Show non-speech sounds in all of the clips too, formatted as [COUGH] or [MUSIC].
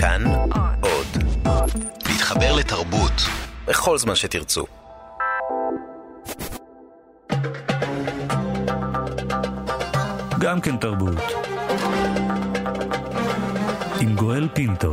כאן עוד. להתחבר לתרבות בכל זמן שתרצו. גם כן תרבות. עם גואל פינטו.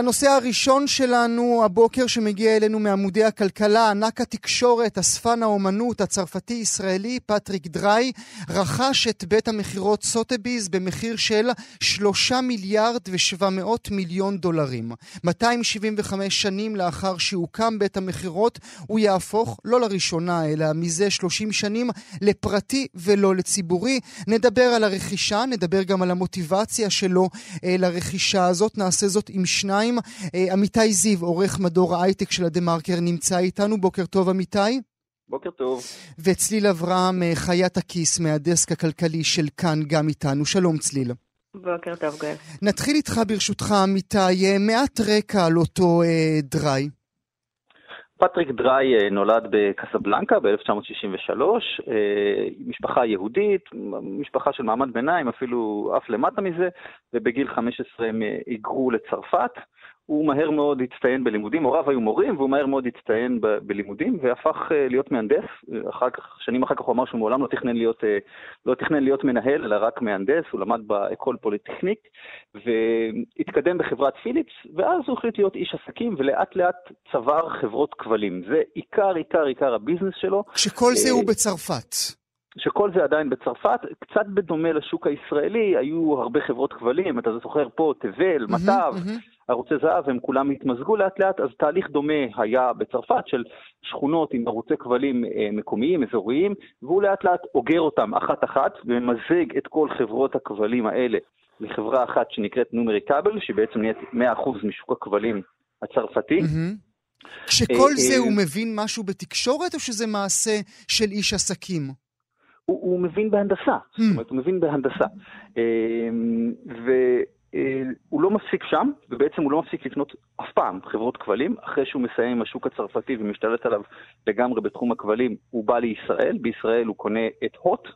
הנושא הראשון שלנו הבוקר שמגיע אלינו מעמודי הכלכלה, ענק התקשורת, אספן האומנות הצרפתי-ישראלי פטריק דריי רכש את בית המכירות סוטביז במחיר של שלושה מיליארד ושבע מאות מיליון דולרים. 275 שנים לאחר שהוקם בית המכירות הוא יהפוך לא לראשונה אלא מזה 30 שנים לפרטי ולא לציבורי. נדבר על הרכישה, נדבר גם על המוטיבציה שלו אה, לרכישה הזאת, נעשה זאת עם שניים. אה, עמיתי זיו, עורך מדור ההייטק של הדה מרקר, נמצא איתנו. בוקר טוב, עמיתי. בוקר טוב. וצליל אברהם, אה, חיית הכיס מהדסק הכלכלי של כאן, גם איתנו. שלום, צליל. בוקר טוב, גל. נתחיל איתך ברשותך, עמיתי, אה, מעט רקע על אותו אה, דריי. פטריק דריי נולד בקסבלנקה ב-1963, משפחה יהודית, משפחה של מעמד ביניים, אפילו אף למטה מזה, ובגיל 15 הם היגרו לצרפת. הוא מהר מאוד הצטיין בלימודים, הוריו היו מורים, והוא מהר מאוד הצטיין ב- בלימודים, והפך uh, להיות מהנדס. אחר כך, שנים אחר כך הוא אמר שהוא מעולם לא תכנן להיות, אה, לא תכנן להיות מנהל, אלא רק מהנדס, הוא למד ב École Polytechnique, והתקדם בחברת פיליפס, ואז הוא החליט להיות איש עסקים, ולאט לאט צבר חברות כבלים. זה עיקר, עיקר, עיקר הביזנס שלו. שכל זה הוא בצרפת. שכל זה עדיין בצרפת, קצת בדומה לשוק הישראלי, היו הרבה חברות כבלים, אתה זוכר פה, תבל, מטב, ערוצי זהב, הם כולם התמזגו לאט לאט, אז תהליך דומה היה בצרפת של שכונות עם ערוצי כבלים אה, מקומיים, אזוריים, והוא לאט לאט אוגר אותם אחת אחת, וממזג את כל חברות הכבלים האלה לחברה אחת שנקראת נומרי כבל, שבעצם נהיית 100% משוק הכבלים הצרפתי. כשכל זה הוא מבין משהו בתקשורת, או שזה מעשה של איש עסקים? הוא, הוא מבין בהנדסה. זאת אומרת, הוא מבין בהנדסה. והוא לא מפסיק שם, ובעצם הוא לא מפסיק לקנות אף פעם חברות כבלים. אחרי שהוא מסיים עם השוק הצרפתי ומשתלט עליו לגמרי בתחום הכבלים, הוא בא לישראל, בישראל הוא קונה את הוט,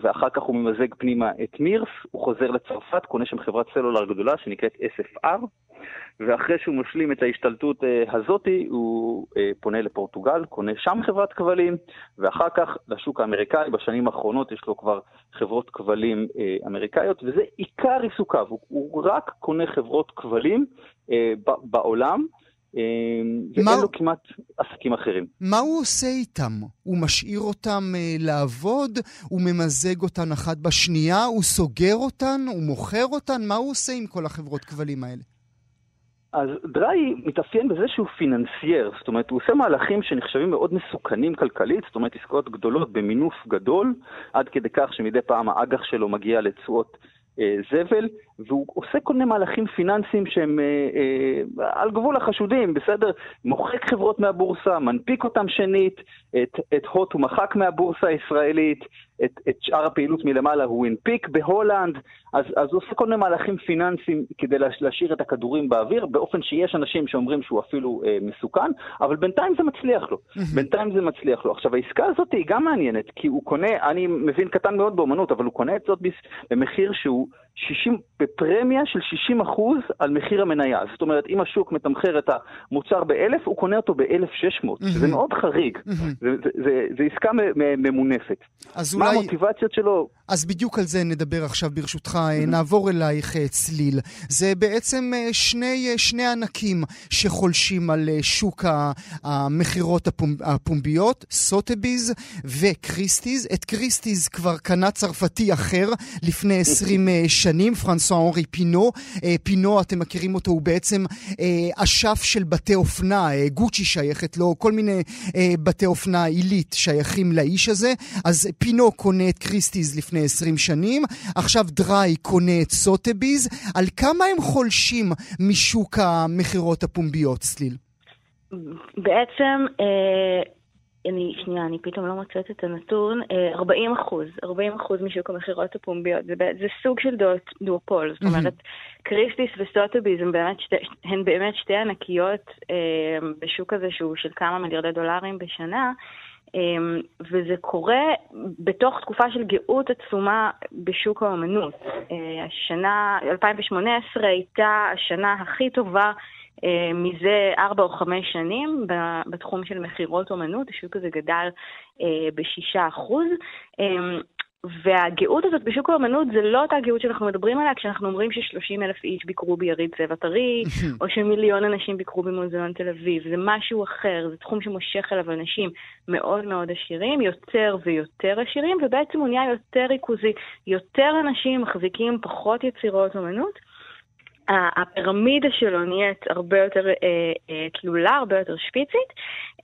ואחר כך הוא ממזג פנימה את מירס, הוא חוזר לצרפת, קונה שם חברת סלולר גדולה שנקראת SFR, ואחרי שהוא משלים את ההשתלטות הזאתי, הוא פונה לפורטוגל, קונה שם חברת כבלים, ואחר כך לשוק האמריקאי, בשנים האחרונות יש לו כבר חברות כבלים אמריקאיות, וזה עיקר עיסוקיו, הוא, הוא רק קונה חברות כבלים בעולם. ואין מה... לו כמעט עסקים אחרים. מה הוא עושה איתם? הוא משאיר אותם לעבוד? הוא ממזג אותן אחת בשנייה? הוא סוגר אותן? הוא מוכר אותן? מה הוא עושה עם כל החברות כבלים האלה? אז דריי מתאפיין בזה שהוא פיננסייר, זאת אומרת, הוא עושה מהלכים שנחשבים מאוד מסוכנים כלכלית, זאת אומרת, עסקאות גדולות במינוף גדול, עד כדי כך שמדי פעם האג"ח שלו מגיע לתשואות אה, זבל, והוא עושה כל מיני מהלכים פיננסיים שהם אה, אה, על גבול החשודים, בסדר? מוחק חברות מהבורסה, מנפיק אותם שנית, את, את הוט הוא מחק מהבורסה הישראלית, את, את שאר הפעילות מלמעלה הוא הנפיק בהולנד, אז, אז הוא עושה כל מיני מהלכים פיננסיים כדי להשאיר את הכדורים באוויר, באופן שיש אנשים שאומרים שהוא אפילו אה, מסוכן, אבל בינתיים זה מצליח לו. בינתיים זה מצליח לו. עכשיו, העסקה הזאת היא גם מעניינת, כי הוא קונה, אני מבין קטן מאוד באמנות, אבל הוא קונה את זאת במחיר שהוא 60, בפרמיה של 60 אחוז על מחיר המניה. זאת אומרת, אם השוק מתמחר את המוצר ב-1,000, הוא קונה אותו ב-1,600, mm-hmm. זה מאוד חריג. Mm-hmm. זה, זה, זה, זה עסקה ממונפת. אז מה אולי... המוטיבציות שלו? אז בדיוק על זה נדבר עכשיו ברשותך. Mm-hmm. נעבור אלייך צליל. זה בעצם שני, שני ענקים שחולשים על שוק המכירות הפומביות, סוטביז וקריסטיז. את קריסטיז כבר קנה צרפתי אחר לפני 20 שנים, פרנסואה אנרי פינו. פינו, אתם מכירים אותו, הוא בעצם אשף של בתי אופנה, גוצ'י שייכת לו, כל מיני בתי אופנה עילית שייכים לאיש הזה. אז פינו קונה את קריסטיז לפני... לפני 20 שנים, עכשיו דרהי קונה את סוטביז, על כמה הם חולשים משוק המכירות הפומביות, סליל? בעצם, אה, אני, שנייה, אני פתאום לא מוצאת את הנתון, אה, 40 אחוז, 40 אחוז משוק המכירות הפומביות, זה, זה סוג של דואופול, זאת אומרת, קריסטיס וסוטביז הן באמת, שתי, הן באמת שתי ענקיות אה, בשוק הזה שהוא של כמה מיליארדי דולרים בשנה. אמ, וזה קורה בתוך תקופה של גאות עצומה בשוק האומנות. אה, השנה, 2018 הייתה השנה הכי טובה אה, מזה ארבע או חמש שנים בתחום של מכירות אומנות, השוק הזה גדל אה, בשישה אחוז. אמ, והגאות הזאת בשוק האמנות זה לא אותה גאות שאנחנו מדברים עליה כשאנחנו אומרים ש-30 אלף איש ביקרו ביריד צבע טרי, [LAUGHS] או שמיליון אנשים ביקרו במוזיאון תל אביב. זה משהו אחר, זה תחום שמושך אליו אנשים מאוד מאוד עשירים, יותר ויותר עשירים, ובעצם הוא נהיה יותר ריכוזי. יותר אנשים מחזיקים פחות יצירות אמנות. הפירמידה שלו נהיית הרבה יותר אה, אה, תלולה, הרבה יותר שפיצית,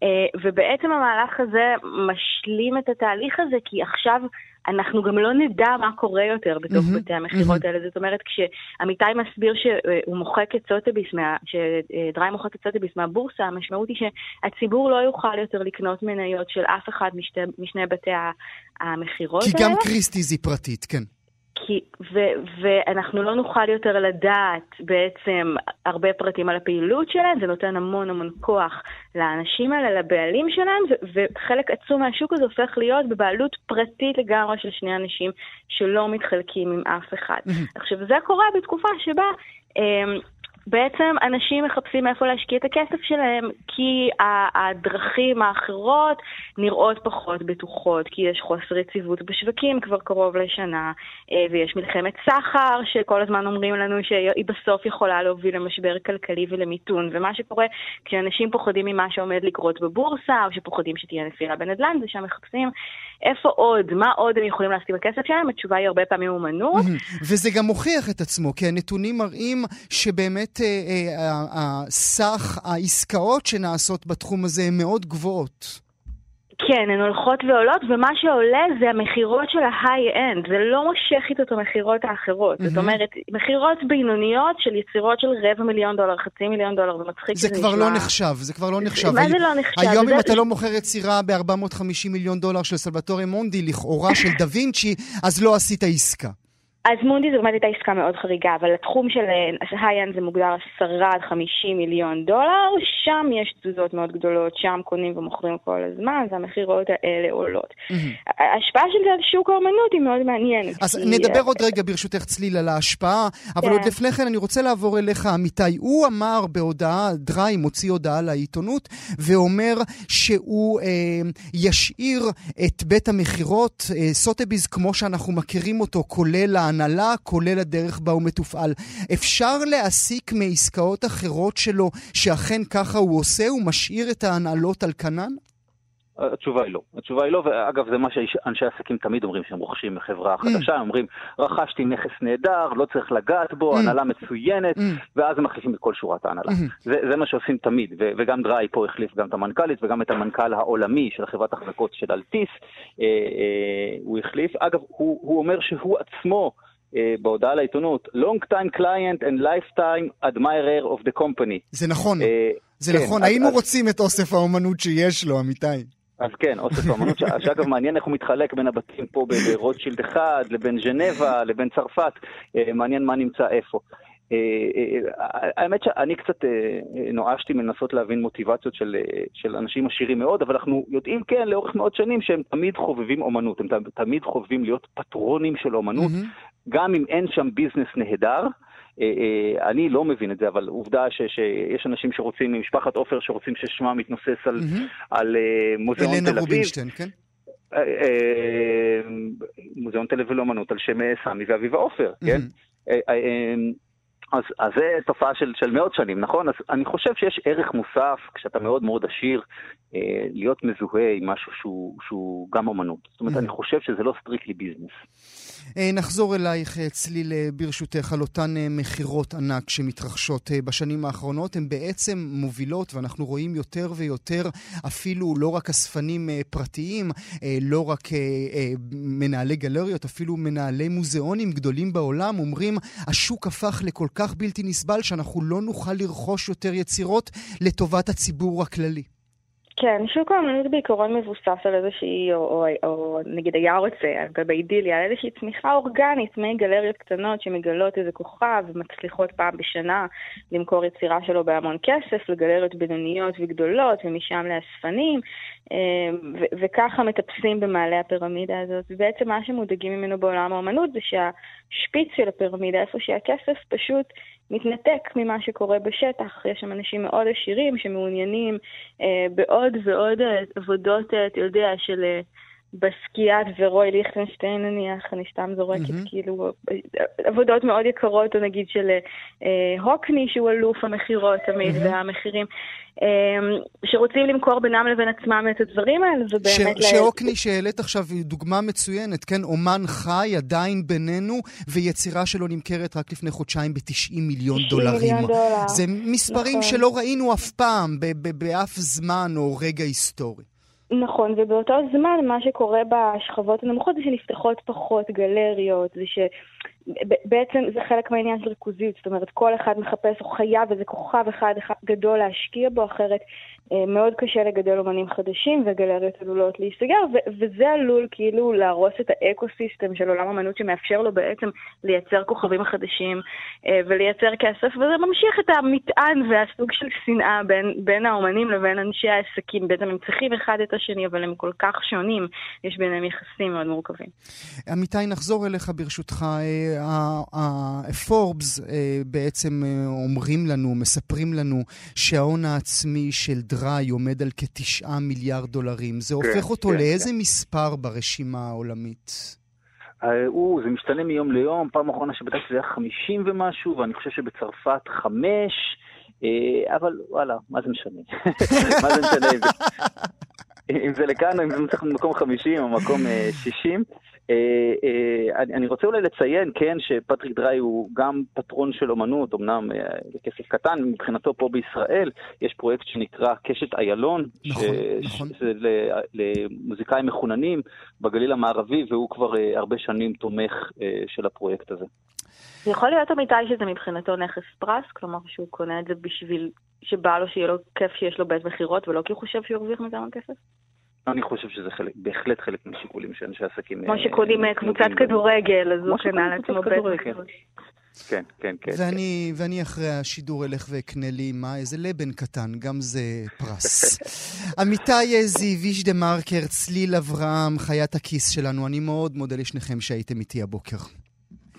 אה, ובעצם המהלך הזה משלים את התהליך הזה, כי עכשיו אנחנו גם לא נדע מה קורה יותר בתוך mm-hmm, בתי המכירות mm-hmm. האלה. זאת אומרת, כשעמיתי מסביר שהוא מוחק את סוטביס, שדריי מוחק את סוטביס מהבורסה, המשמעות היא שהציבור לא יוכל יותר לקנות מניות של אף אחד משתי, משני בתי המכירות האלה. כי גם קריסטיז היא פרטית, כן. כי, ו, ואנחנו לא נוכל יותר לדעת בעצם הרבה פרטים על הפעילות שלהם, זה נותן המון המון כוח לאנשים האלה, לבעלים שלהם, ו, וחלק עצום מהשוק הזה הופך להיות בבעלות פרטית לגמרי של שני אנשים שלא מתחלקים עם אף אחד. עכשיו, זה קורה בתקופה שבה... בעצם אנשים מחפשים איפה להשקיע את הכסף שלהם, כי הדרכים האחרות נראות פחות בטוחות, כי יש חוסר יציבות בשווקים כבר קרוב לשנה, אה, ויש מלחמת סחר, שכל הזמן אומרים לנו שהיא בסוף יכולה להוביל למשבר כלכלי ולמיתון, ומה שקורה כשאנשים פוחדים ממה שעומד לקרות בבורסה, או שפוחדים שתהיה נפילה בנדל"ן, זה שהם מחפשים איפה עוד, מה עוד הם יכולים להסכים בכסף שלהם, התשובה היא הרבה פעמים אומנות. וזה גם מוכיח את עצמו, כי הנתונים מראים שבאמת... אה, אה, סך העסקאות שנעשות בתחום הזה הן מאוד גבוהות. כן, הן הולכות ועולות, ומה שעולה זה המכירות של ה high-end, זה לא מושך איתו את המכירות האחרות. Mm-hmm. זאת אומרת, מכירות בינוניות של יצירות של רבע מיליון דולר, חצי מיליון דולר, זה מצחיק זה כבר נשמע... לא נחשב, זה כבר לא נחשב. מה זה לא נחשב? היום זה... אם אתה לא מוכר יצירה ב-450 מיליון דולר של סלבטור מונדי, לכאורה של דה וינצ'י, אז לא עשית עסקה. אז מונדי זו באמת הייתה עסקה מאוד חריגה, אבל התחום של ה high-end זה מוגדר 10 עד 50 מיליון דולר, שם יש תזוזות מאוד גדולות, שם קונים ומוכרים כל הזמן, והמכירות האלה עולות. ההשפעה של זה על שוק האומנות היא מאוד מעניינת. אז נדבר עוד רגע ברשותך צליל על ההשפעה, אבל עוד כן. לפני כן אני רוצה לעבור אליך, אמיתי. הוא אמר בהודעה, דריי מוציא הודעה לעיתונות, ואומר שהוא אה, ישאיר את בית המכירות, אה, סוטביז כמו שאנחנו מכירים אותו, כולל ההנהלה, כולל הדרך בה הוא מתופעל. אפשר להסיק מעסקאות אחרות שלו שאכן ככה הוא עושה? הוא משאיר את ההנהלות על כנן? התשובה היא לא. התשובה היא לא, ואגב, זה מה שאנשי עסקים תמיד אומרים כשהם רוכשים מחברה חדשה, הם אומרים, רכשתי נכס נהדר, לא צריך לגעת בו, הנהלה מצוינת, ואז הם מחליפים את כל שורת ההנהלה. זה, זה מה שעושים תמיד, ו- וגם דריי פה החליף גם את המנכ"לית וגם את המנכ"ל העולמי של חברת החזקות של אלטיס, אה, אה, הוא החליף. אגב, הוא, הוא אומר שהוא עצמו, אה, בהודעה לעיתונות, long time client and lifetime admirer of the company. זה נכון, אה, זה כן, נכון. היינו אז, רוצים את אוסף האומנות שיש לו, אמיתי. אז כן, אוסף האומנות, שאגב מעניין איך הוא מתחלק בין הבתים פה ברוטשילד אחד, לבין ז'נבה, לבין צרפת, אה, מעניין מה נמצא איפה. האמת שאני קצת נואשתי מלנסות להבין מוטיבציות של, של אנשים עשירים מאוד, אבל אנחנו יודעים, כן, לאורך מאות שנים שהם תמיד חובבים אומנות, הם תמיד חובבים להיות פטרונים של אומנות, mm-hmm. גם אם אין שם ביזנס נהדר, אה, אה, אני לא מבין את זה, אבל עובדה ש, שיש אנשים שרוצים, ממשפחת עופר, שרוצים ששמם מתנוסס על, mm-hmm. על uh, מוזיאון תל אביב. אלנה רובינשטיין, כן? מוזיאון תל אביב לאומנות על שם סמי ואביבה עופר, כן? אז, אז זה תופעה של, של מאות שנים, נכון? אז אני חושב שיש ערך מוסף, כשאתה מאוד מאוד עשיר, אה, להיות מזוהה עם משהו שהוא, שהוא גם אמנות. זאת אומרת. אני חושב שזה לא strictly business. אה, נחזור אלייך, אה, צליל, אה, ברשותך, על אותן מכירות ענק שמתרחשות בשנים האחרונות. הן בעצם מובילות, ואנחנו רואים יותר ויותר, אפילו לא רק אספנים פרטיים, לא רק מנהלי גלריות, אפילו מנהלי מוזיאונים גדולים בעולם, אומרים, השוק הפך לכל כך בלתי נסבל, שאנחנו לא נוכל לרכוש יותר יצירות לטובת הציבור הכללי. כן, שוק האמנות בעיקרון מבוסס על איזושהי, או, או, או נגיד היה רוצה, באידיליה, על איזושהי צמיחה אורגנית מגלריות קטנות שמגלות איזה כוכב ומצליחות פעם בשנה למכור יצירה שלו בהמון כסף, לגלריות בינוניות וגדולות, ומשם לאספנים, אמ, וככה מטפסים במעלה הפירמידה הזאת. ובעצם מה שמודאגים ממנו בעולם האמנות זה שהשפיץ של הפירמידה, איפה שהכסף פשוט מתנתק ממה שקורה בשטח. יש שם אנשים מאוד עשירים שמעוניינים אה, בעוד ועוד אה, עבודות, אה, אתה יודע, של... אה, בסקיאט ורוי ליכטנשטיין נניח, אני סתם זורקת mm-hmm. כאילו עבודות מאוד יקרות, או נגיד של אה, הוקני שהוא אלוף המכירות תמיד, mm-hmm. והמחירים, אה, שרוצים למכור בינם לבין עצמם את הדברים האלה, ובאמת... ש- שהוקני שהעלית עכשיו היא דוגמה מצוינת, כן? אומן חי עדיין בינינו, ויצירה שלו נמכרת רק לפני חודשיים ב-90 מיליון דולרים. מיליון דולר. זה מספרים נכון. שלא ראינו אף פעם, באף זמן או רגע היסטורי. נכון, ובאותו זמן מה שקורה בשכבות הנמוכות זה שנפתחות פחות גלריות, זה שבעצם זה חלק מהעניין של ריכוזיות, זאת אומרת כל אחד מחפש או חייב איזה כוכב אחד, אחד גדול להשקיע בו, אחרת מאוד קשה לגדל אומנים חדשים וגלריות עלולות להיסגר, וזה עלול כאילו להרוס את ה ecosystem של עולם אמנות שמאפשר לו בעצם לייצר כוכבים חדשים אה, ולייצר כסף, וזה ממשיך את המטען והסוג של שנאה בין, בין האומנים לבין אנשי העסקים. בעצם הם צריכים אחד את השני, אבל הם כל כך שונים, יש ביניהם יחסים מאוד מורכבים. עמיתי, נחזור אליך ברשותך. פורבס אה, בעצם אומרים לנו, מספרים לנו שההון העצמי של דרהי עומד על כתשעה מיליארד דולרים. זה כן, הופך אותו כן, לאיזה כן. מספר ברשימה העולמית? אה, הוא, זה משתנה מיום ליום, פעם אחרונה שבדקתי זה היה 50 ומשהו, ואני חושב שבצרפת 5, אה, אבל וואלה, מה זה משנה? [LAUGHS] מה זה משנה אם זה, אם זה לכאן או אם זה מקום 50 או מקום 60? אה, אה, אני רוצה אולי לציין, כן, שפטריק דריי הוא גם פטרון של אומנות, אמנם בכסף אה, קטן, מבחינתו פה בישראל יש פרויקט שנקרא קשת איילון, נכון, נכון. שזה למוזיקאים מחוננים בגליל המערבי, והוא כבר הרבה שנים תומך של הפרויקט הזה. זה יכול להיות אמיתי שזה מבחינתו נכס פרס, כלומר שהוא קונה את זה בשביל שבא לו שיהיה לו כיף שיש לו בית מכירות, ולא כי הוא חושב שהוא ירוויח מזה המון כסף? אני חושב שזה חלק, בהחלט חלק מהשיקולים שאנשי עסקים... כמו שקונים אה, קבוצת כדורגל, אז הוא קנה לעצמו בית כן, כן, כן. ואני, כן. ואני אחרי השידור אלך ואקנה לי, מה, איזה לבן קטן, גם זה פרס. [LAUGHS] עמיתי זיוויש דה מרקר, צליל אברהם, חיית הכיס שלנו, אני מאוד מודה לשניכם שהייתם איתי הבוקר.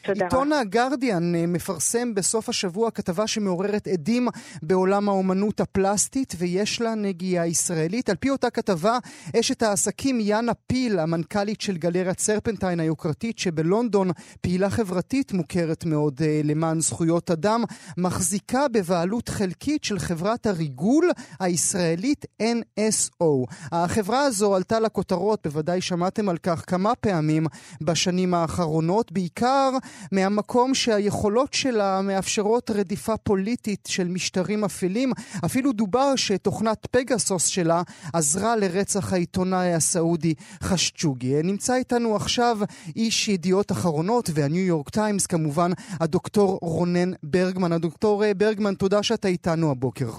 תודה. עיתון הגרדיאן אה, מפרסם בסוף השבוע כתבה שמעוררת עדים בעולם האומנות הפלסטית ויש לה נגיעה ישראלית. על פי אותה כתבה, אשת העסקים יאנה פיל, המנכ"לית של גלריית סרפנטיין היוקרתית שבלונדון, פעילה חברתית מוכרת מאוד uh, למען זכויות אדם, מחזיקה בבעלות חלקית של חברת הריגול הישראלית NSO. החברה הזו עלתה לכותרות, בוודאי שמעתם על כך כמה פעמים בשנים האחרונות, בעיקר מהמקום שהיכולות שלה מאפשרות רדיפה פוליטית של משטרים אפלים. אפילו דובר שתוכנת פגסוס שלה עזרה לרצח העיתונאי הסעודי חשצ'וגי. נמצא איתנו עכשיו איש ידיעות אחרונות והניו יורק טיימס כמובן, הדוקטור רונן ברגמן. הדוקטור ברגמן, תודה שאתה איתנו הבוקר.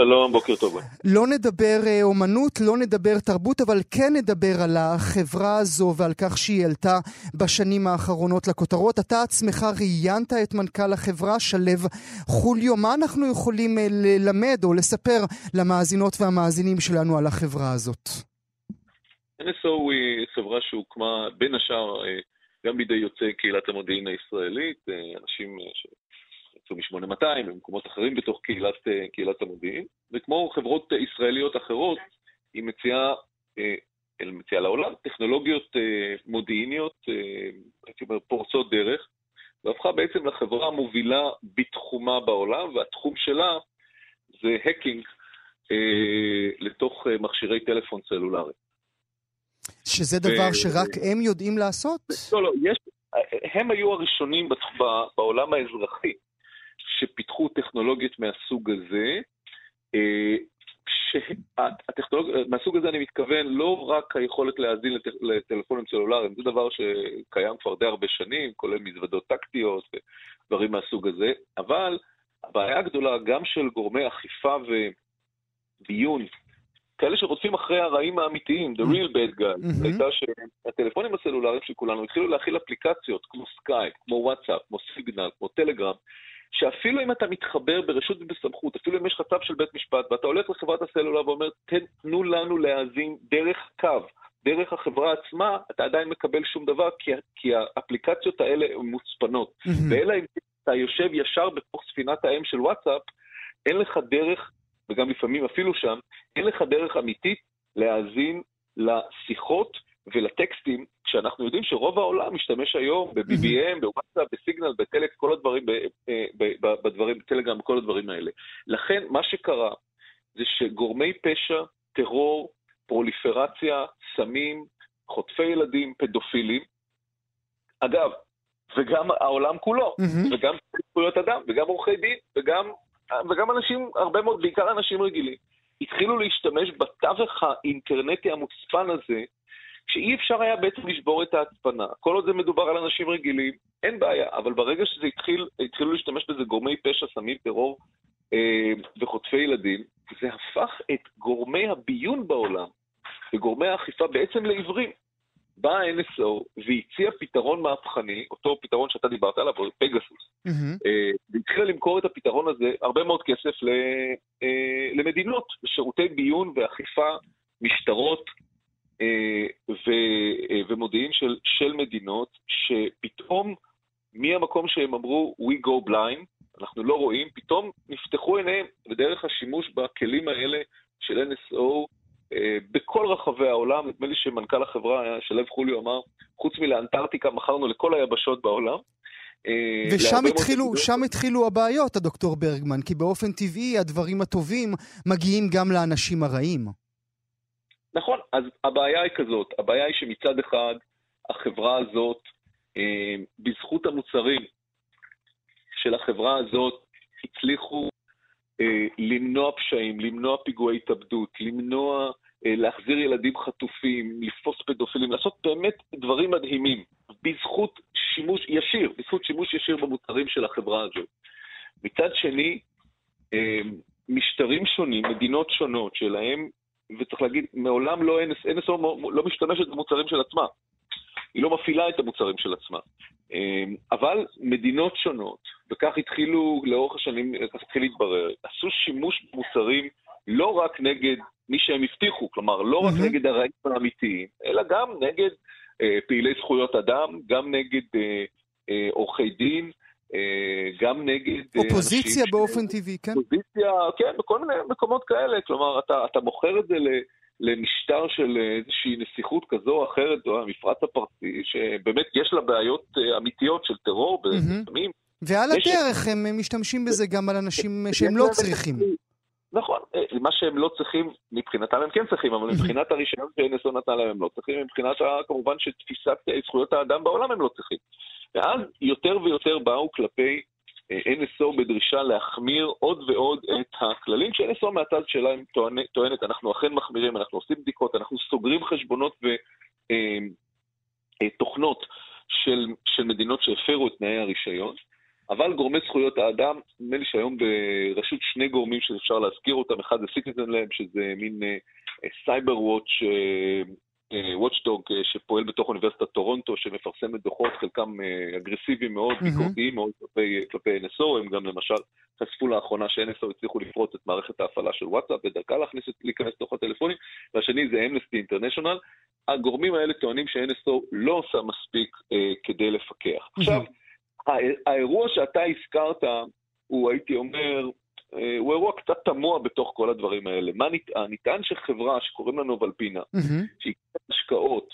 שלום, בוקר טוב. לא נדבר אה, אומנות, לא נדבר תרבות, אבל כן נדבר על החברה הזו ועל כך שהיא עלתה בשנים האחרונות לכותרות. אתה עצמך ראיינת את מנכ"ל החברה, שלו חוליו. מה אנחנו יכולים אה, ללמד או לספר למאזינות והמאזינים שלנו על החברה הזאת? NSO היא חברה שהוקמה בין השאר אה, גם בידי יוצאי קהילת המודיעין הישראלית, אנשים יצאו מ-8200 ומקומות אחרים בתוך קהילת, אה, קהילת המודיעין, וכמו חברות ישראליות אחרות, היא מציעה אה, מציעה לעולם, טכנולוגיות אה, מודיעיניות, הייתי אומר, פורצות דרך, והפכה בעצם לחברה המובילה בתחומה בעולם, והתחום שלה זה האקינג לתוך מכשירי טלפון סלולרי. שזה דבר. שרק הם יודעים לעשות? לא, לא, יש, הם היו הראשונים בעולם האזרחי שפיתחו טכנולוגיות מהסוג הזה. אה, שהטכנולוגיה, מהסוג הזה אני מתכוון לא רק היכולת להאזין לטל, לטלפונים סלולריים, זה דבר שקיים כבר די הרבה שנים, כולל מזוודות טקטיות ודברים מהסוג הזה, אבל הבעיה הגדולה גם של גורמי אכיפה וביון, כאלה שרודפים אחרי הרעים האמיתיים, the real bad guy, mm-hmm. הייתה שהטלפונים הסלולריים של כולנו התחילו להכיל אפליקציות כמו סקייפ, כמו וואטסאפ, כמו סיגנל, כמו טלגרם, שאפילו אם אתה מתחבר ברשות ובסמכות, אפילו אם יש לך צו של בית משפט, ואתה הולך לחברת הסלולר ואומר, תנו לנו להאזין דרך קו, דרך החברה עצמה, אתה עדיין מקבל שום דבר, כי, כי האפליקציות האלה הן מוצפנות. Mm-hmm. ואלא אם אתה יושב ישר בתוך ספינת האם של וואטסאפ, אין לך דרך, וגם לפעמים אפילו שם, אין לך דרך אמיתית להאזין לשיחות ולטקסטים, כשאנחנו יודעים שרוב העולם משתמש היום ב-BBM, [LAUGHS] בוואטסאפ, בסיגנל, בטלק, כל הדברים, אה, בדברים, בטלגרם, כל הדברים האלה. לכן, מה שקרה זה שגורמי פשע, טרור, פרוליפרציה, סמים, חוטפי ילדים, פדופילים, אגב, וגם העולם כולו. וגם זכויות אדם, וגם עורכי דין, וגם, וגם אנשים, הרבה מאוד, בעיקר אנשים רגילים, התחילו להשתמש בתווך האינטרנטי המוצפן הזה שאי אפשר היה בעצם לשבור את ההצפנה. כל עוד זה מדובר על אנשים רגילים, אין בעיה, אבל ברגע שזה התחיל, התחילו להשתמש בזה גורמי פשע, סמים, טרור אה, וחוטפי ילדים, זה הפך את גורמי הביון בעולם וגורמי האכיפה בעצם לעיוורים. בא ה-NSO והציע פתרון מהפכני, אותו פתרון שאתה דיברת עליו, פגסוס, mm-hmm. אה, והתחילה למכור את הפתרון הזה, הרבה מאוד כסף ל, אה, למדינות, לשירותי ביון ואכיפה, משטרות, אה, אה, ומודיעין של, של מדינות, שפתאום מהמקום שהם אמרו We go blind, אנחנו לא רואים, פתאום נפתחו עיניהם לדרך השימוש בכלים האלה של NSO אה, בכל רחבי העולם. נדמה לי שמנכ"ל החברה, שלו חוליו, אמר, חוץ מלאנטארקטיקה מכרנו לכל היבשות בעולם. ושם התחילו, שם התחילו הבעיות, הדוקטור ברגמן, כי באופן טבעי הדברים הטובים מגיעים גם לאנשים הרעים. נכון, אז הבעיה היא כזאת, הבעיה היא שמצד אחד החברה הזאת, אה, בזכות המוצרים של החברה הזאת, הצליחו אה, למנוע פשעים, למנוע פיגועי התאבדות, למנוע, אה, להחזיר ילדים חטופים, לתפוס פדופילים, לעשות באמת דברים מדהימים, בזכות שימוש ישיר, בזכות שימוש ישיר במוצרים של החברה הזאת. מצד שני, משטרים שונים, מדינות שונות שלהם וצריך להגיד, מעולם לא NSO לא משתמשת במוצרים של עצמה. היא לא מפעילה את המוצרים של עצמה. אמ, אבל מדינות שונות, וכך התחילו לאורך השנים, כך התחיל להתברר, עשו שימוש במוצרים לא רק נגד מי שהם הבטיחו, כלומר, לא רק נגד הרעים האמיתיים, אלא גם נגד אה, פעילי זכויות אדם, גם נגד אה, אה, עורכי דין, גם נגד... אה, אופוזיציה באופן ש... טבעי, כן? אופוזיציה, כן, בכל מיני מקומות כאלה. כלומר, אתה, אתה מוכר את זה למשטר של איזושהי נסיכות כזו או אחרת, או המפרץ הפרסי, שבאמת יש לה בעיות אה, אמיתיות של טרור וסמים. ועל הדרך. הם משתמשים בזה גם על אנשים שהם לא צריכים. נכון, מה שהם לא צריכים, מבחינתם הם כן צריכים, אבל מבחינת הרישיון ש-NSO נתן להם הם לא צריכים, מבחינת כמובן שתפיסת זכויות האדם בעולם הם לא צריכים. ואז יותר ויותר באו כלפי אה, NSO בדרישה להחמיר עוד ועוד את הכללים, ש-NSO מהצד שלהם טוענת, אנחנו אכן מחמירים, אנחנו עושים בדיקות, אנחנו סוגרים חשבונות ותוכנות אה, אה, של, של מדינות שהפרו את תנאי הרישיון, אבל גורמי זכויות האדם, נדמה לי שהיום בראשות שני גורמים שאפשר להזכיר אותם, אחד זה Citizen Lab, שזה מין סייבר watch watchdog אה, שפועל בתוך אוניברסיטת טורונטו, שמפרסמת דוחות, חלקם אה, אגרסיביים מאוד, ביקורתיים מאוד כלפי, כלפי NSO, הם גם למשל חשפו לאחרונה ש-NSO הצליחו לפרוץ את מערכת ההפעלה של וואטסאפ ודרכה להכניס, להיכנס לתוך הטלפונים, והשני זה אמנסטי אינטרנשיונל. הגורמים האלה טוענים ש-NSO לא עושה מספיק אה, כדי לפקח. עכשיו, האירוע שאתה הזכרת הוא, הייתי אומר, אה, הוא אירוע קצת תמוה בתוך כל הדברים האלה. מה נטען? נטען שחברה שקוראים לה נובלפינה, mm-hmm. שהיא השקעות,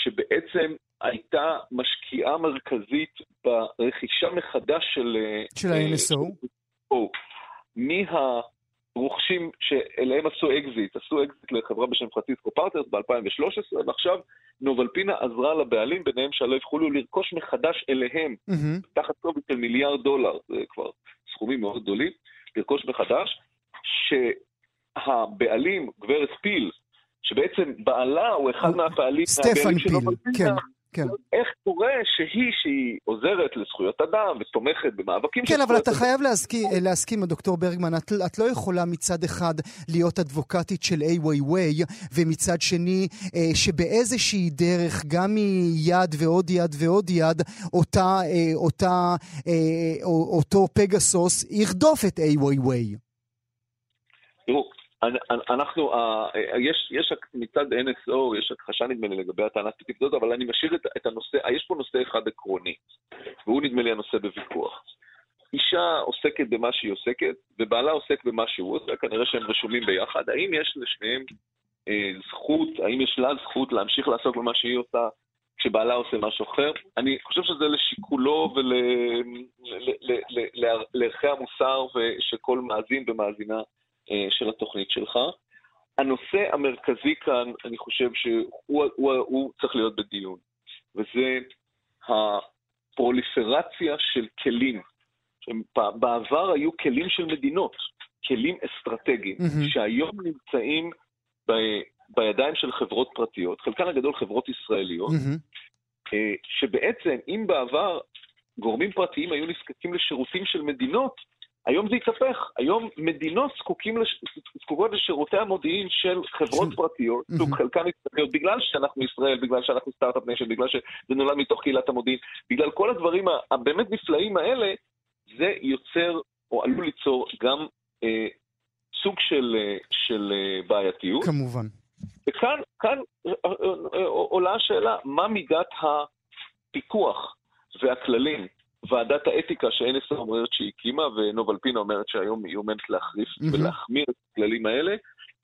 שבעצם הייתה משקיעה מרכזית ברכישה מחדש של... אה, של ה-NSO. מהרוכשים שאליהם עשו אקזיט, עשו אקזיט לחברה בשם פרנסיסקו פרטרס ב-2013, ועכשיו נובלפינה עזרה לבעלים, ביניהם שלא יוכלו לרכוש מחדש אליהם, mm-hmm. תחת כובד של מיליארד דולר, זה כבר סכומים מאוד גדולים, לרכוש מחדש, שהבעלים, גברת פיל, שבעצם בעלה הוא אחד מהפעלים, סטפן פיל, כן. כן. איך קורה שהיא, שהיא עוזרת לזכויות אדם ותומכת במאבקים כן, אבל אתה חייב להסכים, להסכים, דוקטור ברגמן, את, את לא יכולה מצד אחד להיות אדבוקטית של איי ווי ווי, ומצד שני, אה, שבאיזושהי דרך, גם מיד ועוד יד ועוד יד, אותה, אה, אותה, אה, אותו פגסוס ירדוף את איי ווי ווי. תראו, אנחנו, יש, יש מצד NSO, יש הכחשה נדמה לי לגבי הספציפית הזאת, אבל אני משאיר את, את הנושא, יש פה נושא אחד עקרוני, והוא נדמה לי הנושא בוויכוח. אישה עוסקת במה שהיא עוסקת, ובעלה עוסק במה שהוא עושה, כנראה שהם רשומים ביחד. האם יש לשניהם אה, זכות, האם יש לה זכות להמשיך לעסוק במה שהיא עושה כשבעלה עושה משהו אחר? אני חושב שזה לשיקולו ולערכי המוסר שכל מאזין ומאזינה אה, של התוכנית שלך. הנושא המרכזי כאן, אני חושב שהוא הוא, הוא, הוא צריך להיות בדיון, וזה הפרוליפרציה של כלים. בעבר היו כלים של מדינות, כלים אסטרטגיים, mm-hmm. שהיום נמצאים ב, בידיים של חברות פרטיות, חלקן הגדול חברות ישראליות, mm-hmm. שבעצם אם בעבר גורמים פרטיים היו נזקקים לשירותים של מדינות, היום זה התהפך, היום מדינות לש... זקוקות לשירותי המודיעין של חברות פרטיות, סוג חלקן מסתכלות בגלל שאנחנו ישראל, בגלל שאנחנו סטארט-אפ נשן, בגלל שזה נולד מתוך קהילת המודיעין, בגלל כל הדברים הבאמת נפלאים האלה, זה יוצר או עלול ליצור גם אה, סוג של, אה, של אה, בעייתיות. כמובן. וכאן כאן, אה, אה, אה, עולה השאלה, מה מידת הפיקוח והכללים ועדת האתיקה ש-NSO אומרת שהיא הקימה, ונובלפינה אומרת שהיום היא עומדת להחריף mm-hmm. ולהחמיר את הכללים האלה,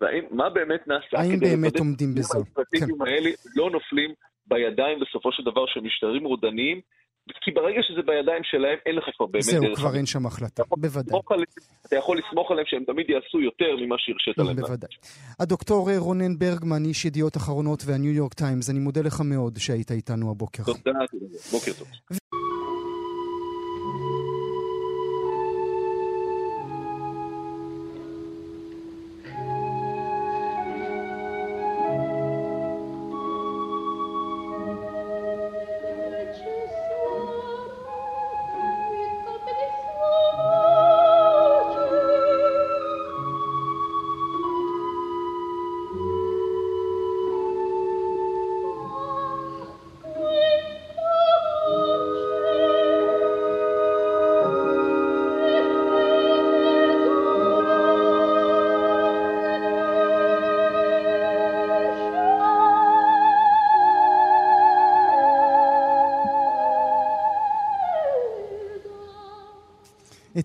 ומה באמת נעשה האם באמת עומדים בזה? האסטרטגיים כן. האלה לא נופלים בידיים בסופו של דבר של משטרים רודניים, כי ברגע שזה בידיים שלהם, אין לך כבר באמת זהו, דרך. זהו, כבר אין שם החלטה, בוודאי. אתה יכול לסמוך עליהם שהם תמיד יעשו יותר ממה שהרשית להם. בוודאי. הדוקטור רונן ברגמן, איש ידיעות אחרונות והניו יורק טיימס, אני מודה לך מאוד שהיית איתנו הבוקר. תודה. בוקר טוב.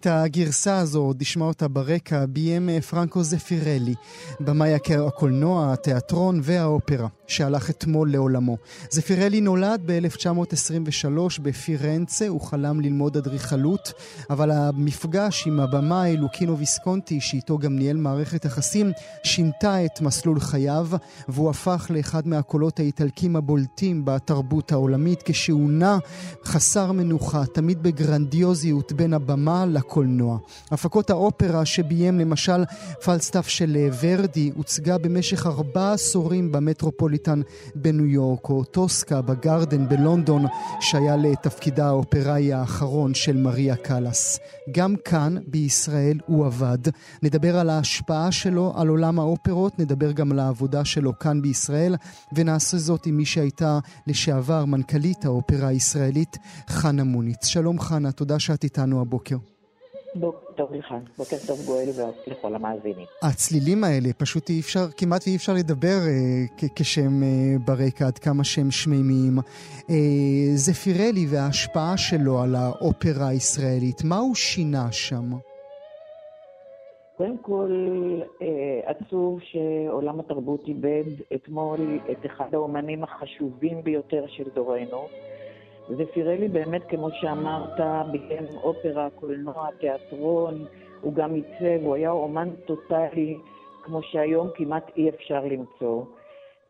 את הגרסה הזו, נשמע אותה ברקע, ביים אה, פרנקו זפירלי, במאי הקולנוע, התיאטרון והאופרה, שהלך אתמול לעולמו. זפירלי נולד ב-1923 בפירנצה, הוא חלם ללמוד אדריכלות, אבל המפגש עם הבמאי לוקינו ויסקונטי, שאיתו גם ניהל מערכת יחסים, שינתה את מסלול חייו, והוא הפך לאחד מהקולות האיטלקים הבולטים בתרבות העולמית, כשהוא נע חסר מנוחה, תמיד בגרנדיוזיות בין הבמה לקולנוע. הפקות האופרה שביים למשל פלסטף של ורדי הוצגה במשך ארבעה עשורים במטרופוליטן בניו יורק, או טוסקה בגרדן בלונדון, שהיה לתפקידה האופראי האחרון של מריה קאלאס. גם כאן, בישראל, הוא עבד. נדבר על ההשפעה שלו על עולם האופרות, נדבר גם על העבודה שלו כאן בישראל, ונעשה זאת עם מי שהייתה לשעבר מנכ"לית האופרה הישראלית, חנה מוניץ. שלום חנה, תודה שאת איתנו הבוקר. בוקר טוב לך, בוקר טוב גואל ולכל המאזינים. הצלילים האלה, פשוט אי אפשר, כמעט אי אפשר לדבר אה, כשהם אה, ברקע, עד כמה שהם שמימיים. אה, זפירלי וההשפעה שלו על האופרה הישראלית, מה הוא שינה שם? קודם כל, אה, עצוב שעולם התרבות איבד אתמול את אחד האומנים החשובים ביותר של דורנו. ופירלי באמת, כמו שאמרת, ביים אופרה, קולנוע, תיאטרון, הוא גם עיצב, הוא היה אומן טוטאלי, כמו שהיום כמעט אי אפשר למצוא.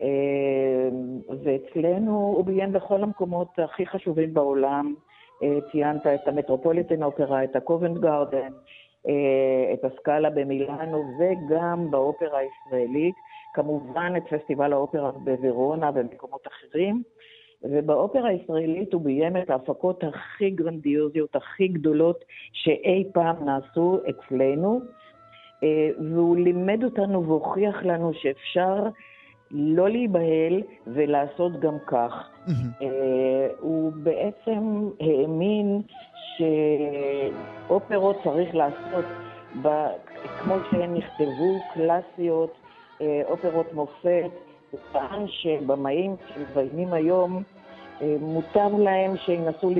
אה, ואצלנו הוא ביים בכל המקומות הכי חשובים בעולם. אה, ציינת את המטרופוליטן אופרה, את הקובנט גארדן, אה, את הסקאלה במילאנו וגם באופרה הישראלית, כמובן את פסטיבל האופרה בוורונה ומקומות אחרים. ובאופרה הישראלית הוא ביים את ההפקות הכי גרנדיוזיות, הכי גדולות שאי פעם נעשו אצלנו, אה, והוא לימד אותנו והוכיח לנו שאפשר לא להיבהל ולעשות גם כך. אה, הוא בעצם האמין שאופרות צריך לעשות כמו שהן נכתבו, קלאסיות, אה, אופרות מופת. הוא טען שבמאים שמביימים היום, מותר להם שינסו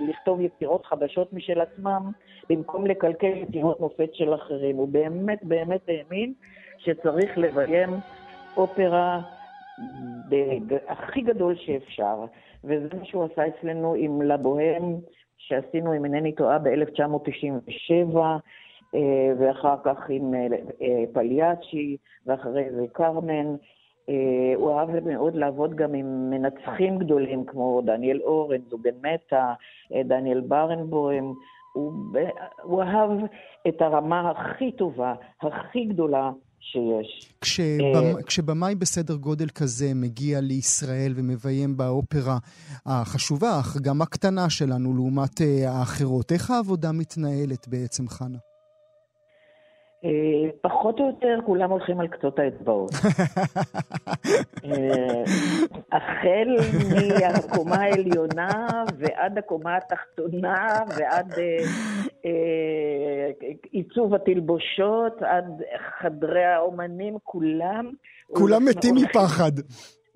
לכתוב יצירות חדשות משל עצמם, במקום לקלקל יצירות מופת של אחרים. הוא באמת באמת האמין שצריך לביים אופרה הכי גדול שאפשר, וזה מה שהוא עשה אצלנו עם לבוהם, שעשינו, אם אינני טועה, ב-1997, אה, ואחר כך עם אה, פליאצ'י, ואחרי זה קרמן. אה, הוא אהב מאוד לעבוד גם עם מנצחים גדולים כמו דניאל אורנס, ובן מטה, דניאל ברנבוים. הוא, הוא אהב את הרמה הכי טובה, הכי גדולה שיש. כשבמ... uh, כשבמאי בסדר גודל כזה מגיע לישראל ומביים באופרה החשובה, אך גם הקטנה שלנו לעומת האחרות, איך העבודה מתנהלת בעצם, חנה? אה, פחות או יותר כולם הולכים על קצות האצבעות. [LAUGHS] אה, החל מהקומה העליונה ועד הקומה התחתונה ועד אה, עיצוב התלבושות, עד חדרי האומנים, כולם. כולם מתים מפחד.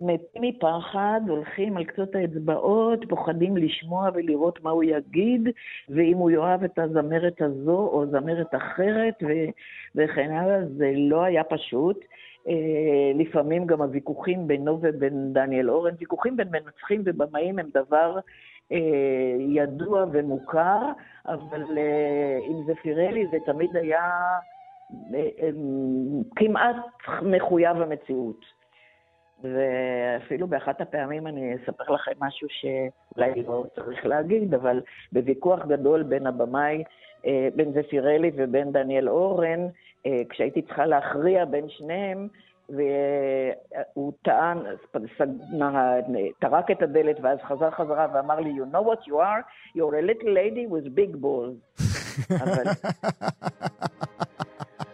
מתים מפחד, הולכים על קצות האצבעות, פוחדים לשמוע ולראות מה הוא יגיד, ואם הוא יאהב את הזמרת הזו או זמרת אחרת, ו- וכן הלאה, זה לא היה פשוט. אה, לפעמים גם הוויכוחים בינו ובין דניאל אורן, ויכוחים בין מנצחים ובמאים הם דבר אה, ידוע ומוכר, אבל אה, אם זה פירלי זה תמיד היה כמעט מחויב המציאות. ואפילו באחת הפעמים אני אספר לכם משהו שאולי לא צריך להגיד, אבל בוויכוח גדול בין הבמאי, אה, בין זפירלי ובין דניאל אורן, אה, כשהייתי צריכה להכריע בין שניהם, והוא טען, טרק את הדלת ואז חזר חזרה ואמר לי, you know what you are? You're a little lady with big balls. [LAUGHS] אבל...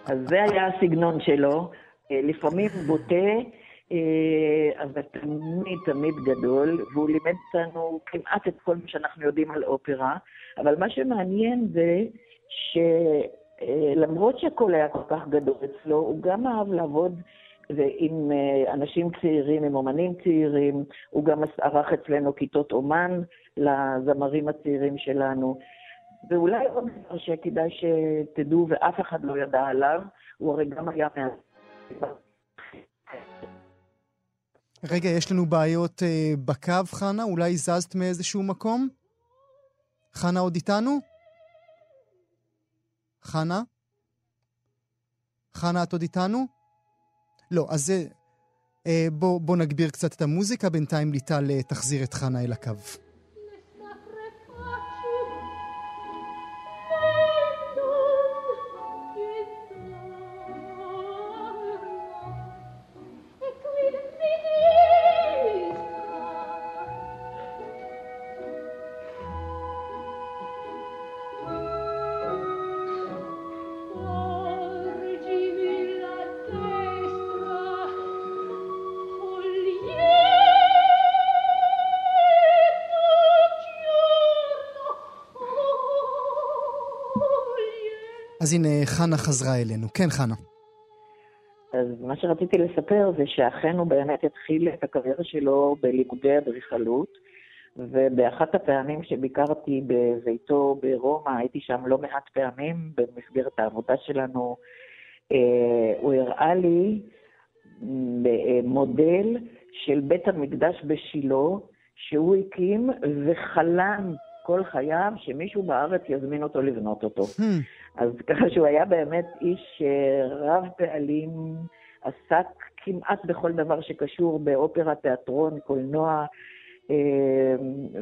אז זה היה הסגנון שלו, אה, לפעמים בוטה, אבל תמיד תמיד גדול, והוא לימד אותנו כמעט את כל מה שאנחנו יודעים על אופרה, אבל מה שמעניין זה שלמרות שהכל היה כל כך גדול אצלו, הוא גם אהב לעבוד עם אה, אנשים צעירים, עם אומנים צעירים, הוא גם ערך אצלנו כיתות אומן לזמרים הצעירים שלנו. ואולי עוד דבר שכדאי שתדעו ואף אחד לא ידע עליו, הוא הרי גם היה מה... רגע, יש לנו בעיות אה, בקו, חנה? אולי זזת מאיזשהו מקום? חנה עוד איתנו? חנה? חנה, את עוד איתנו? לא, אז זה... אה, בוא, בוא נגביר קצת את המוזיקה, בינתיים ליטל אה, תחזיר את חנה אל הקו. אז הנה, חנה חזרה אלינו. כן, חנה. אז מה שרציתי לספר זה שאכן הוא באמת התחיל את הקריירה שלו בלימודי אדריכלות, ובאחת הפעמים שביקרתי בביתו ברומא, הייתי שם לא מעט פעמים במסגרת העבודה שלנו, אה, הוא הראה לי אה, מודל של בית המקדש בשילה, שהוא הקים וחלם כל חייו שמישהו בארץ יזמין אותו לבנות אותו. Hmm. אז ככה שהוא היה באמת איש אה, רב פעלים, עסק כמעט בכל דבר שקשור באופרה, תיאטרון, קולנוע,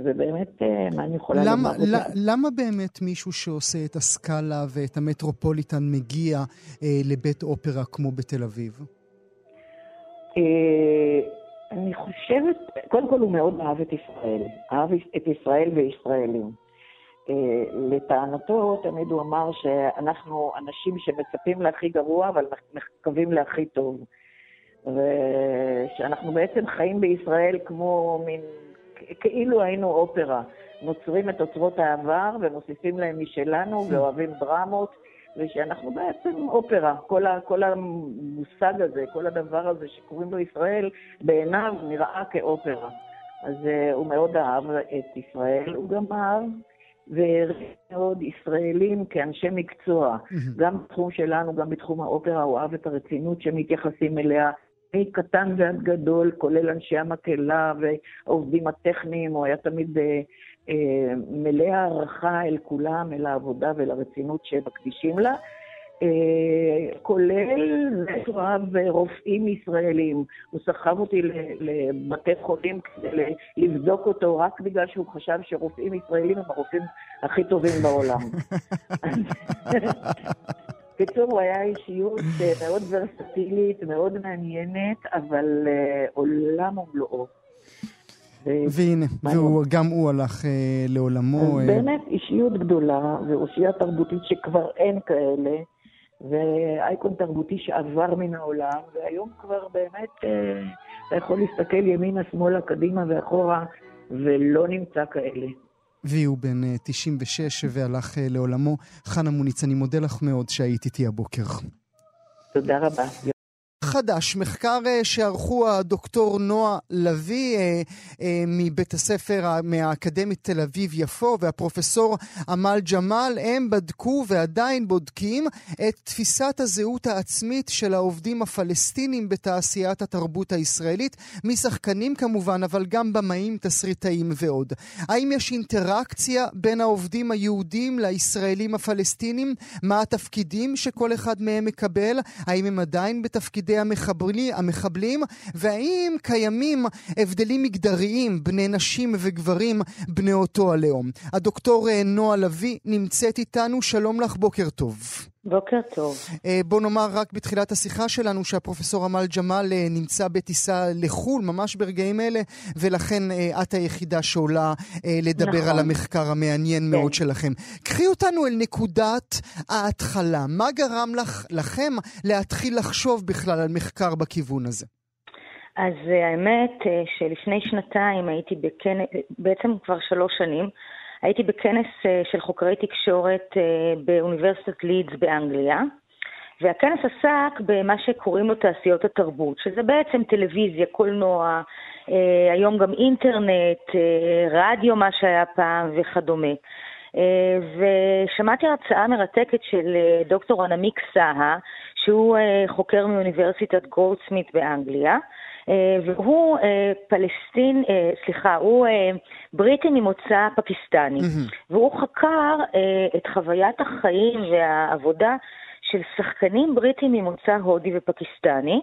ובאמת, מה אני יכולה למה, לומר? למה, למה באמת מישהו שעושה את הסקאלה ואת המטרופוליטן מגיע אה, לבית אופרה כמו בתל אביב? אה, אני חושבת, קודם כל הוא מאוד אהב את ישראל, אהב את ישראל וישראלים. אה, לטענתו, תמיד הוא אמר שאנחנו אנשים שמצפים להכי גרוע, אבל מקווים להכי טוב. ושאנחנו בעצם חיים בישראל כמו מין, כאילו היינו אופרה. נוצרים את אוצרות העבר ומוסיפים להם משלנו ואוהבים דרמות. ושאנחנו בעצם אופרה. כל, ה, כל המושג הזה, כל הדבר הזה שקוראים לו ישראל, בעיניו נראה כאופרה. אז uh, הוא מאוד אהב את ישראל, הוא גם אהב והעריך מאוד ישראלים כאנשי מקצוע. גם בתחום שלנו, גם בתחום האופרה, הוא אהב את הרצינות שמתייחסים אליה. מקטן ועד גדול, כולל אנשי המקהלה והעובדים הטכניים, הוא היה תמיד uh, אה, מלא הערכה אל כולם, אל העבודה ולרצינות שמקדישים לה. אה, כולל נטרב רופאים ישראלים. הוא סחב אותי לבתי חולים כדי לבדוק אותו רק בגלל שהוא חשב שרופאים ישראלים הם הרופאים הכי טובים בעולם. [LAUGHS] בקיצור, הוא היה אישיות אה, מאוד ורסטילית, מאוד מעניינת, אבל עולם ומלואו. והנה, וגם הוא הלך אה, לעולמו. אה... באמת אישיות גדולה, ואושייה תרבותית שכבר אין כאלה, ואייקון תרבותי שעבר מן העולם, והיום כבר באמת אה, אתה יכול להסתכל ימינה, שמאלה, קדימה ואחורה, ולא נמצא כאלה. והוא בן 96 אה, והלך אה, לעולמו. חנה מוניץ, אני מודה לך מאוד שהיית איתי הבוקר. תודה רבה. חדש, מחקר אה, שערכו הדוקטור נועה לביא אה, אה, מבית הספר מהאקדמית תל אביב-יפו והפרופסור עמל ג'מאל, הם בדקו ועדיין בודקים את תפיסת הזהות העצמית של העובדים הפלסטינים בתעשיית התרבות הישראלית, משחקנים כמובן, אבל גם במאים, תסריטאים ועוד. האם יש אינטראקציה בין העובדים היהודים לישראלים הפלסטינים? מה התפקידים שכל אחד מהם מקבל? האם הם עדיין בתפקידי המחבלי, המחבלים, והאם קיימים הבדלים מגדריים, בני נשים וגברים בני אותו הלאום. הדוקטור אה, נועה לביא נמצאת איתנו, שלום לך, בוקר טוב. בוקר טוב. אה, בוא נאמר רק בתחילת השיחה שלנו שהפרופסור עמל ג'מאל אה, נמצא בטיסה לחו"ל ממש ברגעים אלה, ולכן את היחידה שעולה לדבר נכון. על המחקר המעניין כן. מאוד שלכם. קחי אותנו אל נקודת ההתחלה. מה גרם לך, לכם להתחיל לחשוב בכלל על מחקר בכיוון הזה? אז האמת שלפני שנתיים הייתי בכנס, בעצם כבר שלוש שנים, הייתי בכנס אה, של חוקרי תקשורת אה, באוניברסיטת לידס באנגליה, והכנס עסק במה שקוראים לו תעשיות התרבות, שזה בעצם טלוויזיה, קולנוע, אה, היום גם אינטרנט, רדיו, מה שהיה פעם וכדומה. ושמעתי הרצאה מרתקת של דוקטור ענמיק סהה, שהוא חוקר מאוניברסיטת גולדסמית באנגליה, והוא אה, פלסטין, אה, סליחה, הוא בריטי ממוצא פקיסטני. והוא חקר את חוויית החיים והעבודה של שחקנים בריטים ממוצא הודי ופקיסטני.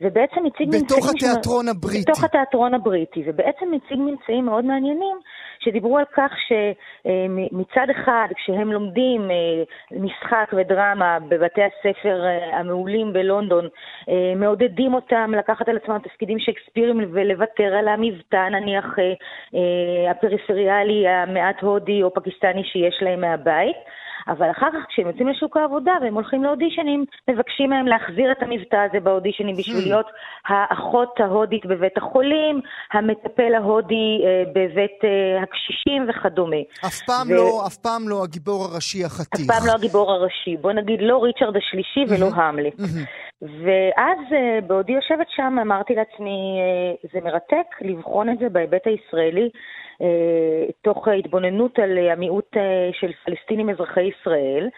ובעצם הציג ממצאים... בתוך התיאטרון ש... הבריטי. בתוך התיאטרון הבריטי, ובעצם הציג ממצאים מאוד מעניינים שדיברו על כך שמצד אחד, כשהם לומדים אה, משחק ודרמה בבתי הספר אה, המעולים בלונדון, אה, מעודדים אותם לקחת על עצמם תפקידים שייקספירים ולוותר על המבטא, נניח הפריפריאלי המעט הודי או פקיסטני שיש להם מהבית. אבל אחר כך כשהם יוצאים לשוק העבודה והם הולכים לאודישנים, מבקשים מהם להחזיר את המבטא הזה באודישנים בשביל hmm. להיות האחות ההודית בבית החולים, המטפל ההודי אה, בבית אה, הקשישים וכדומה. אף פעם, ו... לא, אף פעם לא הגיבור הראשי החתיך. אף פעם לא הגיבור הראשי. בוא נגיד לא ריצ'רד השלישי ולא hmm. המלט. Hmm. ואז אה, בעודי יושבת שם אמרתי לעצמי, זה מרתק לבחון את זה בהיבט הישראלי. תוך התבוננות על המיעוט של פלסטינים אזרחי ישראל.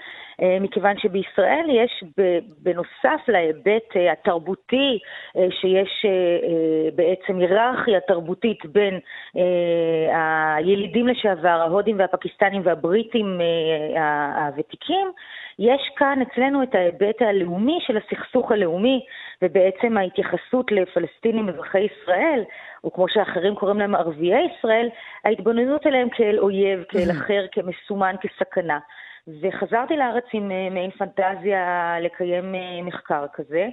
אה, מכיוון שבישראל יש בנוסף להיבט אה, התרבותי, אה, שיש בעצם היררכיה תרבותית בין הילידים לשעבר, ההודים והפקיסטנים והבריטים הוותיקים, יש כאן אצלנו את ההיבט הלאומי של הסכסוך הלאומי, ובעצם ההתייחסות לפלסטינים אזרחי ישראל, או כמו שאחרים קוראים להם ערביי ישראל, ההתבוננות עליהם כאל אויב, כאל אחר, כמסומן, כסכנה. וחזרתי לארץ עם אה, מעין פנטזיה לקיים אה, מחקר כזה.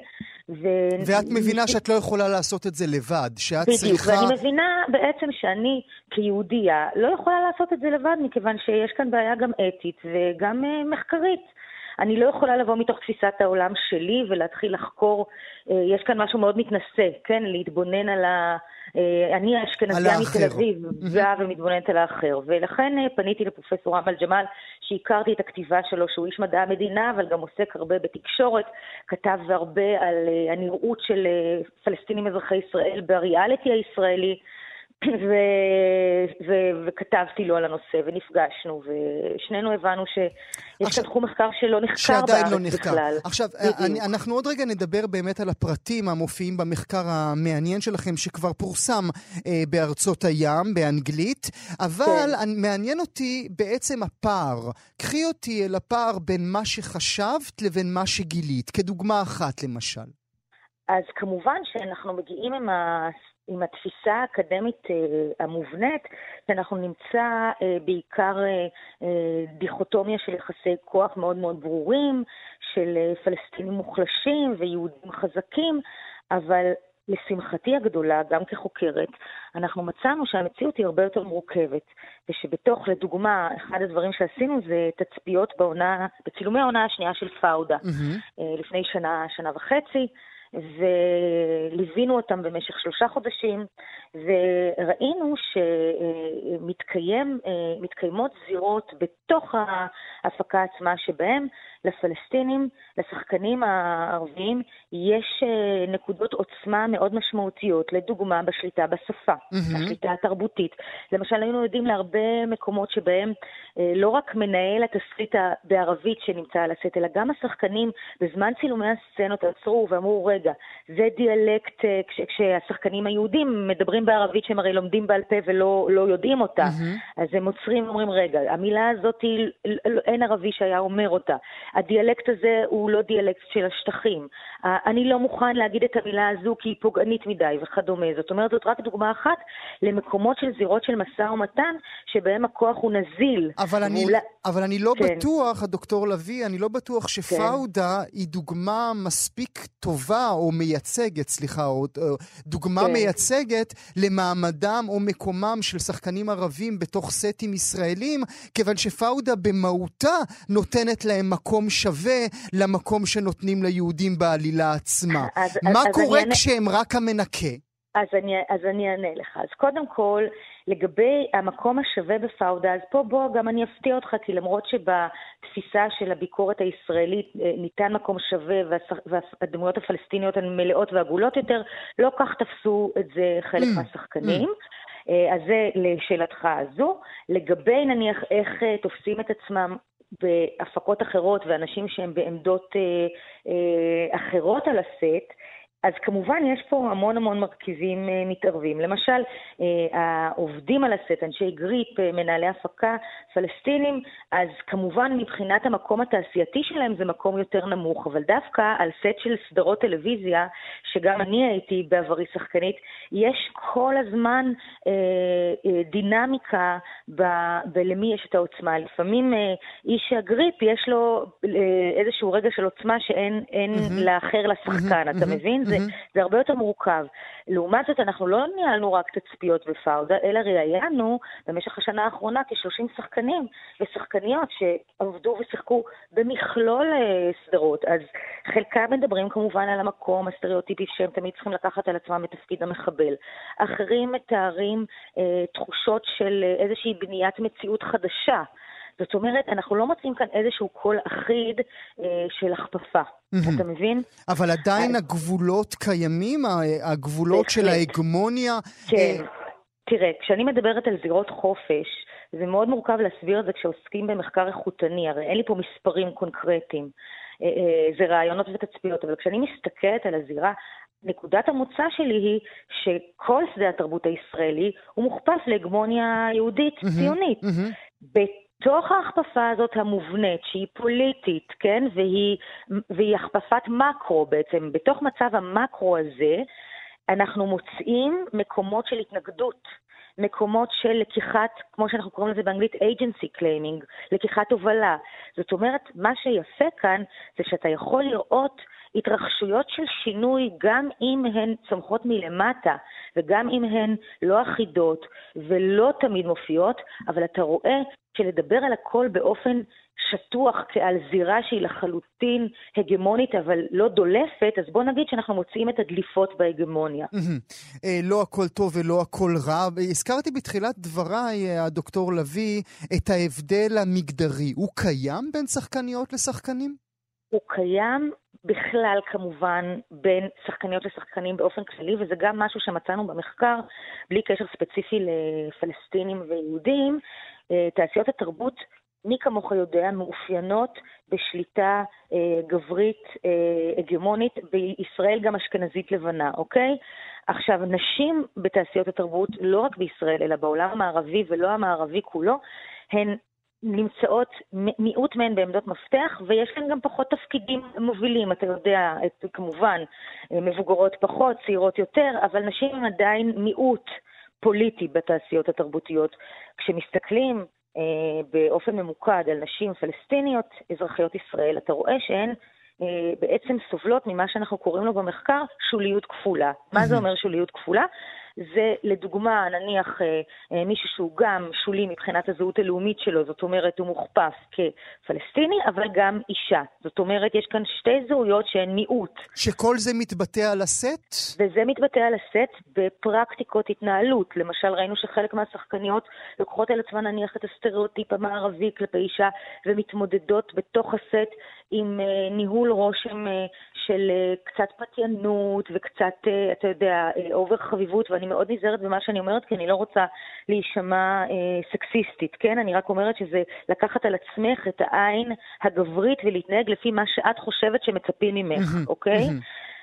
ו... ואת מבינה שאת לא יכולה לעשות את זה לבד, שאת בדיוק, צריכה... בדיוק, ואני מבינה בעצם שאני כיהודייה לא יכולה לעשות את זה לבד, מכיוון שיש כאן בעיה גם אתית וגם uh, מחקרית. אני לא יכולה לבוא מתוך תפיסת העולם שלי ולהתחיל לחקור, uh, יש כאן משהו מאוד מתנשא, כן? להתבונן על ה... אה, אני האשכנזיה מתל אביב, באה ומתבוננת על האחר, ולכן אה, פניתי לפרופסור אמל ג'מאל, שהכרתי את הכתיבה שלו, שהוא איש מדע המדינה, אבל גם עוסק הרבה בתקשורת, כתב הרבה על אה, הנראות של פלסטינים אזרחי ישראל בריאליטי הישראלי. ו... ו... וכתבתי לו על הנושא, ונפגשנו, ושנינו הבנו שיש עכשיו, כאן תחום מחקר שלא נחקר בארץ לא נחקר. בכלל. עכשיו, אני, אנחנו עוד רגע נדבר באמת על הפרטים המופיעים במחקר המעניין שלכם, שכבר פורסם אה, בארצות הים, באנגלית, אבל כן. מעניין אותי בעצם הפער. קחי אותי אל הפער בין מה שחשבת לבין מה שגילית, כדוגמה אחת למשל. אז כמובן שאנחנו מגיעים עם ה... עם התפיסה האקדמית אה, המובנית, שאנחנו נמצא אה, בעיקר אה, דיכוטומיה של יחסי כוח מאוד מאוד ברורים, של פלסטינים מוחלשים ויהודים חזקים, אבל לשמחתי הגדולה, גם כחוקרת, אנחנו מצאנו שהמציאות היא הרבה יותר מורכבת, ושבתוך, לדוגמה, אחד הדברים שעשינו זה תצפיות בעונה, בצילומי העונה השנייה של פאודה, mm-hmm. לפני שנה, שנה וחצי. וליווינו אותם במשך שלושה חודשים, וראינו שמתקיימות זירות בתוך ההפקה עצמה, שבהם לפלסטינים, לשחקנים הערביים, יש אה, נקודות עוצמה מאוד משמעותיות, לדוגמה בשליטה בשפה, mm-hmm. בשליטה התרבותית. למשל, היינו יודעים להרבה מקומות שבהם אה, לא רק מנהל התסריט בערבית שנמצא על הסט, אלא גם השחקנים בזמן צילומי הסצנות עצרו ואמרו, רגע, זה דיאלקט, אה, כש, כשהשחקנים היהודים מדברים בערבית שהם הרי לומדים בעל פה ולא לא יודעים אותה, mm-hmm. אז הם עוצרים ואומרים, רגע, המילה הזאת, אין ערבי שהיה אומר אותה. הדיאלקט הזה הוא לא דיאלקט של השטחים. אני לא מוכן להגיד את המילה הזו כי היא פוגענית מדי וכדומה. זאת אומרת, זאת רק דוגמה אחת למקומות של זירות של משא ומתן, שבהם הכוח הוא נזיל. אבל, אני, ואולי... אבל אני לא כן. בטוח, הדוקטור לביא, אני לא בטוח שפאודה כן. היא דוגמה מספיק טובה או מייצגת, סליחה, או, או דוגמה כן. מייצגת למעמדם או מקומם של שחקנים ערבים בתוך סטים ישראלים, כיוון שפאודה במהותה נותנת להם מקום שווה למקום שנותנים ליהודים בעלילה עצמה. אז, מה אז קורה אני... כשהם רק המנקה? אז אני, אז אני אענה לך. אז קודם כל, לגבי המקום השווה בפאודה, אז פה בוא גם אני אפתיע אותך, כי למרות שבתפיסה של הביקורת הישראלית אה, ניתן מקום שווה והדמויות הפלסטיניות הן מלאות ועגולות יותר, לא כך תפסו את זה חלק mm. מהשחקנים. Mm. אז זה לשאלתך הזו. לגבי נניח איך אה, תופסים את עצמם בהפקות אחרות ואנשים שהם בעמדות אה, אה, אחרות על הסט, אז כמובן יש פה המון המון מרכיבים uh, מתערבים. למשל, uh, העובדים על הסט, אנשי גריפ, uh, מנהלי הפקה, פלסטינים, אז כמובן מבחינת המקום התעשייתי שלהם זה מקום יותר נמוך, אבל דווקא על סט של סדרות טלוויזיה, שגם אני הייתי בעברי שחקנית, יש כל הזמן דינמיקה ב- בלמי יש את העוצמה. לפעמים איש הגריפ יש לו איזשהו רגע של עוצמה שאין mm-hmm. לאחר לשחקן, mm-hmm. אתה. מבין? זה, זה הרבה יותר מורכב. לעומת זאת, אנחנו לא ניהלנו רק תצפיות בפאודה, אלא ראיינו במשך השנה האחרונה כ-30 שחקנים ושחקניות שעבדו ושיחקו במכלול אה, סדרות. אז חלקם מדברים כמובן על המקום הסטריאוטיפי שהם תמיד צריכים לקחת על עצמם את תפקיד המחבל. אחרים מתארים אה, תחושות של אה, איזושהי בניית מציאות חדשה. זאת אומרת, אנחנו לא מוצאים כאן איזשהו קול אחיד אה, של הכפפה. Mm-hmm. אתה מבין? אבל עדיין אז... הגבולות קיימים? הגבולות. של ההגמוניה? כן. אה... תראה, כשאני מדברת על זירות חופש, זה מאוד מורכב להסביר את זה כשעוסקים במחקר איכותני, הרי אין לי פה מספרים קונקרטיים, אה, אה, זה רעיונות ותצפיות, אבל כשאני מסתכלת על הזירה, נקודת המוצא שלי היא שכל שדה התרבות הישראלי הוא מוכפף להגמוניה יהודית mm-hmm, ציונית. Mm-hmm. בתוך ההכפפה הזאת המובנית, שהיא פוליטית, כן, והיא, והיא הכפפת מקרו בעצם, בתוך מצב המקרו הזה, אנחנו מוצאים מקומות של התנגדות. מקומות של לקיחת, כמו שאנחנו קוראים לזה באנגלית agency claiming, לקיחת הובלה. זאת אומרת, מה שיפה כאן זה שאתה יכול לראות התרחשויות של שינוי, גם אם הן צומחות מלמטה, וגם אם הן לא אחידות ולא תמיד מופיעות, אבל אתה רואה שלדבר על הכל באופן שטוח כעל זירה שהיא לחלוטין הגמונית אבל לא דולפת, אז בוא נגיד שאנחנו מוצאים את הדליפות בהגמוניה. אה, לא הכל טוב ולא הכל רע. הזכרתי בתחילת דבריי, אה, הדוקטור לביא, את ההבדל המגדרי. הוא קיים בין שחקניות לשחקנים? הוא קיים בכלל כמובן בין שחקניות לשחקנים באופן כללי, וזה גם משהו שמצאנו במחקר, בלי קשר ספציפי לפלסטינים ויהודים. אה, תעשיות התרבות, מי כמוך יודע, מאופיינות בשליטה אה, גברית אה, הגמונית, בישראל גם אשכנזית לבנה, אוקיי? עכשיו, נשים בתעשיות התרבות, לא רק בישראל, אלא בעולם המערבי ולא המערבי כולו, הן נמצאות, מיעוט מהן בעמדות מפתח, ויש להן גם פחות תפקידים מובילים, אתה יודע, את, כמובן, מבוגרות פחות, צעירות יותר, אבל נשים הן עדיין מיעוט פוליטי בתעשיות התרבותיות. כשמסתכלים אה, באופן ממוקד על נשים פלסטיניות, אזרחיות ישראל, אתה רואה שהן אה, בעצם סובלות ממה שאנחנו קוראים לו במחקר שוליות כפולה. מה זה אומר שוליות כפולה? זה לדוגמה, נניח אה, אה, מישהו שהוא גם שולי מבחינת הזהות הלאומית שלו, זאת אומרת, הוא מוכפף כפלסטיני, אבל גם אישה. זאת אומרת, יש כאן שתי זהויות שהן מיעוט. שכל זה מתבטא על הסט? וזה מתבטא על הסט בפרקטיקות התנהלות. למשל, ראינו שחלק מהשחקניות לוקחות על עצמן נניח את הסטריאוטיפ המערבי כלפי אישה, ומתמודדות בתוך הסט עם אה, ניהול רושם של קצת פתיינות וקצת, אתה יודע, אובר חביבות, ואני ואני מאוד נזהרת במה שאני אומרת, כי אני לא רוצה להישמע אה, סקסיסטית, כן? אני רק אומרת שזה לקחת על עצמך את העין הגברית ולהתנהג לפי מה שאת חושבת שמצפים ממך, אוקיי?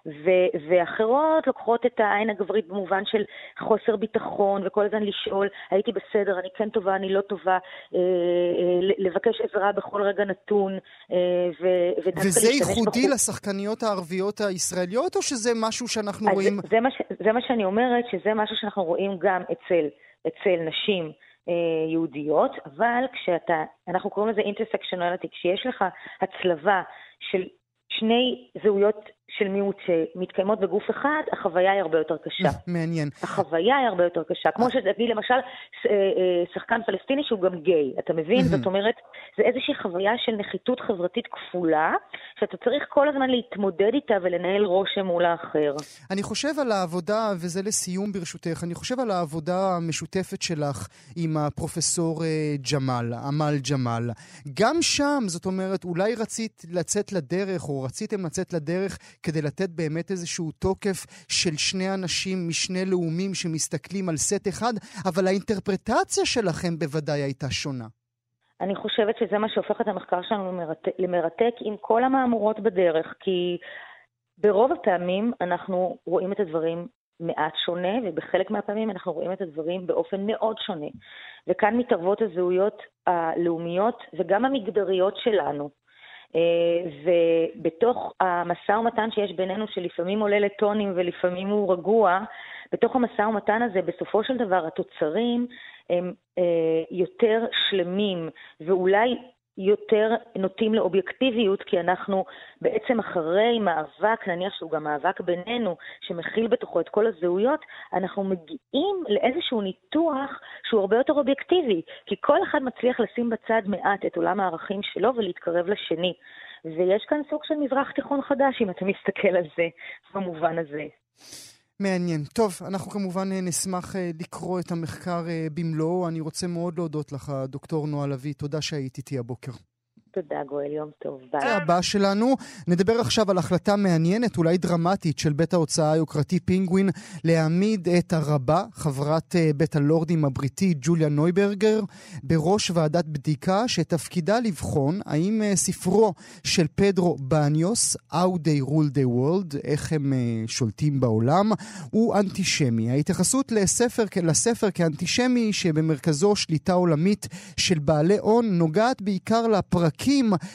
ו- ואחרות לוקחות את העין הגברית במובן של חוסר ביטחון, וכל הזמן לשאול, הייתי בסדר, אני כן טובה, אני לא טובה, אה, אה, לבקש עזרה בכל רגע נתון, אה, ו- וזה ייחודי בחוץ. לשחקניות הערביות הישראליות, או שזה משהו שאנחנו רואים... זה, זה, מה ש- זה מה שאני אומרת, שזה משהו שאנחנו רואים גם אצל, אצל נשים. אה, יהודיות, אבל כשאתה, אנחנו קוראים לזה אינטרסקשונליטי, כשיש לך הצלבה של שני זהויות של מיעוט שמתקיימות בגוף אחד, החוויה היא הרבה יותר קשה. [LAUGHS] מעניין. החוויה היא הרבה יותר קשה. כמו שתביא למשל אה, אה, שחקן פלסטיני שהוא גם גיי, אתה מבין? זאת אומרת, זה איזושהי חוויה של נחיתות חברתית כפולה, שאתה צריך כל הזמן להתמודד איתה ולנהל רושם מול האחר. אני חושב על העבודה, וזה לסיום ברשותך, אני חושב על העבודה המשותפת שלך עם הפרופסור אה, ג'מאל, עמל ג'מאל. גם שם, זאת אומרת, אולי רצית לצאת לדרך, או רציתם לצאת לדרך, כדי לתת באמת איזשהו תוקף של שני אנשים משני לאומים שמסתכלים על סט אחד, אבל האינטרפרטציה שלכם בוודאי הייתה שונה. אני חושבת שזה מה שהופך את המחקר שלנו למרתק, למרתק עם כל המהמורות בדרך, כי ברוב הפעמים אנחנו רואים את הדברים מעט שונה, ובחלק מהפעמים אנחנו רואים את הדברים באופן מאוד שונה. וכאן מתערבות הזהויות הלאומיות וגם המגדריות שלנו. אה, ובתוך המשא ומתן שיש בינינו, שלפעמים עולה לטונים ולפעמים הוא רגוע, בתוך המשא ומתן הזה, בסופו של דבר, התוצרים הם אה, יותר שלמים, ואולי יותר נוטים לאובייקטיביות, כי אנחנו בעצם אחרי מאבק, נניח שהוא גם מאבק בינינו, שמכיל בתוכו את כל הזהויות, אנחנו מגיעים לאיזשהו ניתוח שהוא הרבה יותר אובייקטיבי, כי כל אחד מצליח לשים בצד מעט את עולם הערכים שלו ולהתקרב לשני. ויש כאן סוג של מזרח תיכון חדש, אם אתה מסתכל על זה, במובן הזה. מעניין. טוב, אנחנו כמובן אה, נשמח אה, לקרוא את המחקר אה, במלואו. אני רוצה מאוד להודות לך, דוקטור נועה לביא. תודה שהיית איתי הבוקר. תודה, גואל, יום טוב. ביי. זה הבא שלנו. נדבר עכשיו על החלטה מעניינת, אולי דרמטית, של בית ההוצאה היוקרתי פינגווין, להעמיד את הרבה, חברת אה, בית הלורדים הבריטי ג'וליה נויברגר, בראש ועדת בדיקה שתפקידה לבחון האם אה, ספרו של פדרו בניוס, How They Rule the World, איך הם אה, שולטים בעולם, הוא אנטישמי. ההתייחסות לספר, לספר כאנטישמי שבמרכזו שליטה עולמית של בעלי הון נוגעת בעיקר לפרקים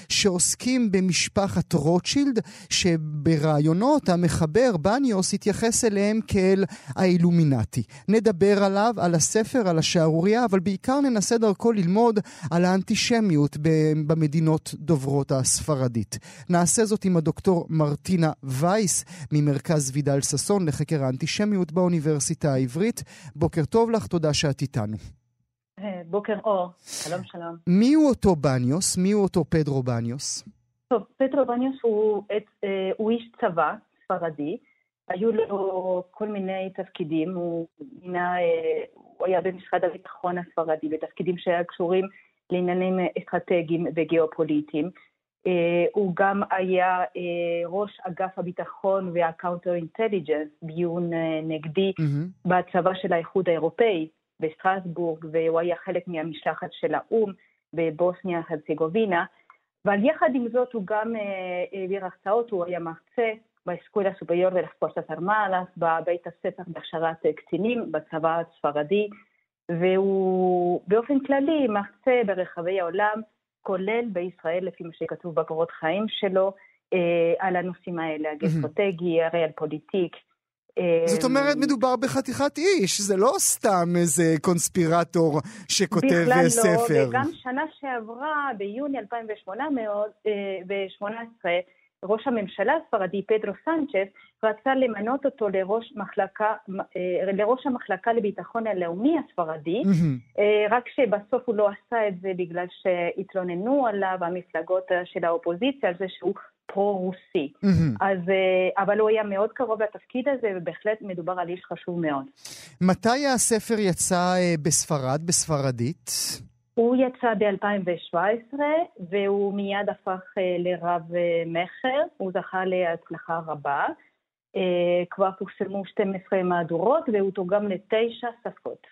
שעוסקים במשפחת רוטשילד, שברעיונות המחבר בניוס התייחס אליהם כאל האילומינטי. נדבר עליו, על הספר, על השערורייה, אבל בעיקר ננסה דרכו ללמוד על האנטישמיות במדינות דוברות הספרדית. נעשה זאת עם הדוקטור מרטינה וייס ממרכז וידל ששון לחקר האנטישמיות באוניברסיטה העברית. בוקר טוב לך, תודה שאת איתנו. אה, בוקר אור, שלום שלום. מי הוא אותו בניוס? מי הוא אותו פדרו בניוס? טוב, פדרו בניוס הוא, אה, הוא איש צבא ספרדי, היו לו כל מיני תפקידים, הוא, מינה, אה, הוא היה במשרד הביטחון הספרדי, בתפקידים שהיו קשורים לעניינים אסטרטגיים וגיאופוליטיים. הוא גם היה ראש אגף הביטחון וה counter intelligence, ביון נגדי mm-hmm. בצבא של האיחוד האירופאי. בסטרסבורג, והוא היה חלק מהמשלחת של האו"ם בבוסניה הרצגובינה, אבל יחד עם זאת הוא גם אה, העביר הרצאות, הוא היה מרצה באסקולה סוביור ולספורטס ארמלס, בבית הספר בהכשרת קצינים בצבא הספרדי, והוא באופן כללי מרצה ברחבי העולם, כולל בישראל, לפי מה שכתוב בקורות חיים שלו, אה, על הנושאים האלה, הגאסטרטגי, הריאל פוליטיק, זאת אומרת, מדובר בחתיכת איש, זה לא סתם איזה קונספירטור שכותב בכלל ספר. בכלל לא, וגם שנה שעברה, ביוני 2018, ראש הממשלה הספרדי, פדרו סנצ'ס, רצה למנות אותו לראש, מחלקה, לראש המחלקה לביטחון הלאומי הספרדי, mm-hmm. רק שבסוף הוא לא עשה את זה בגלל שהתלוננו עליו המפלגות של האופוזיציה על זה שהוא פרו-רוסי. Mm-hmm. אז, אה, אבל הוא היה מאוד קרוב לתפקיד הזה, ובהחלט מדובר על איש חשוב מאוד. מתי הספר יצא אה, בספרד, בספרדית? הוא יצא ב-2017, והוא מיד הפך אה, לרב מכר, הוא זכה להצלחה רבה. Uh, כבר פורסמו 12 מהדורות והוא תורגם לתשע שפות.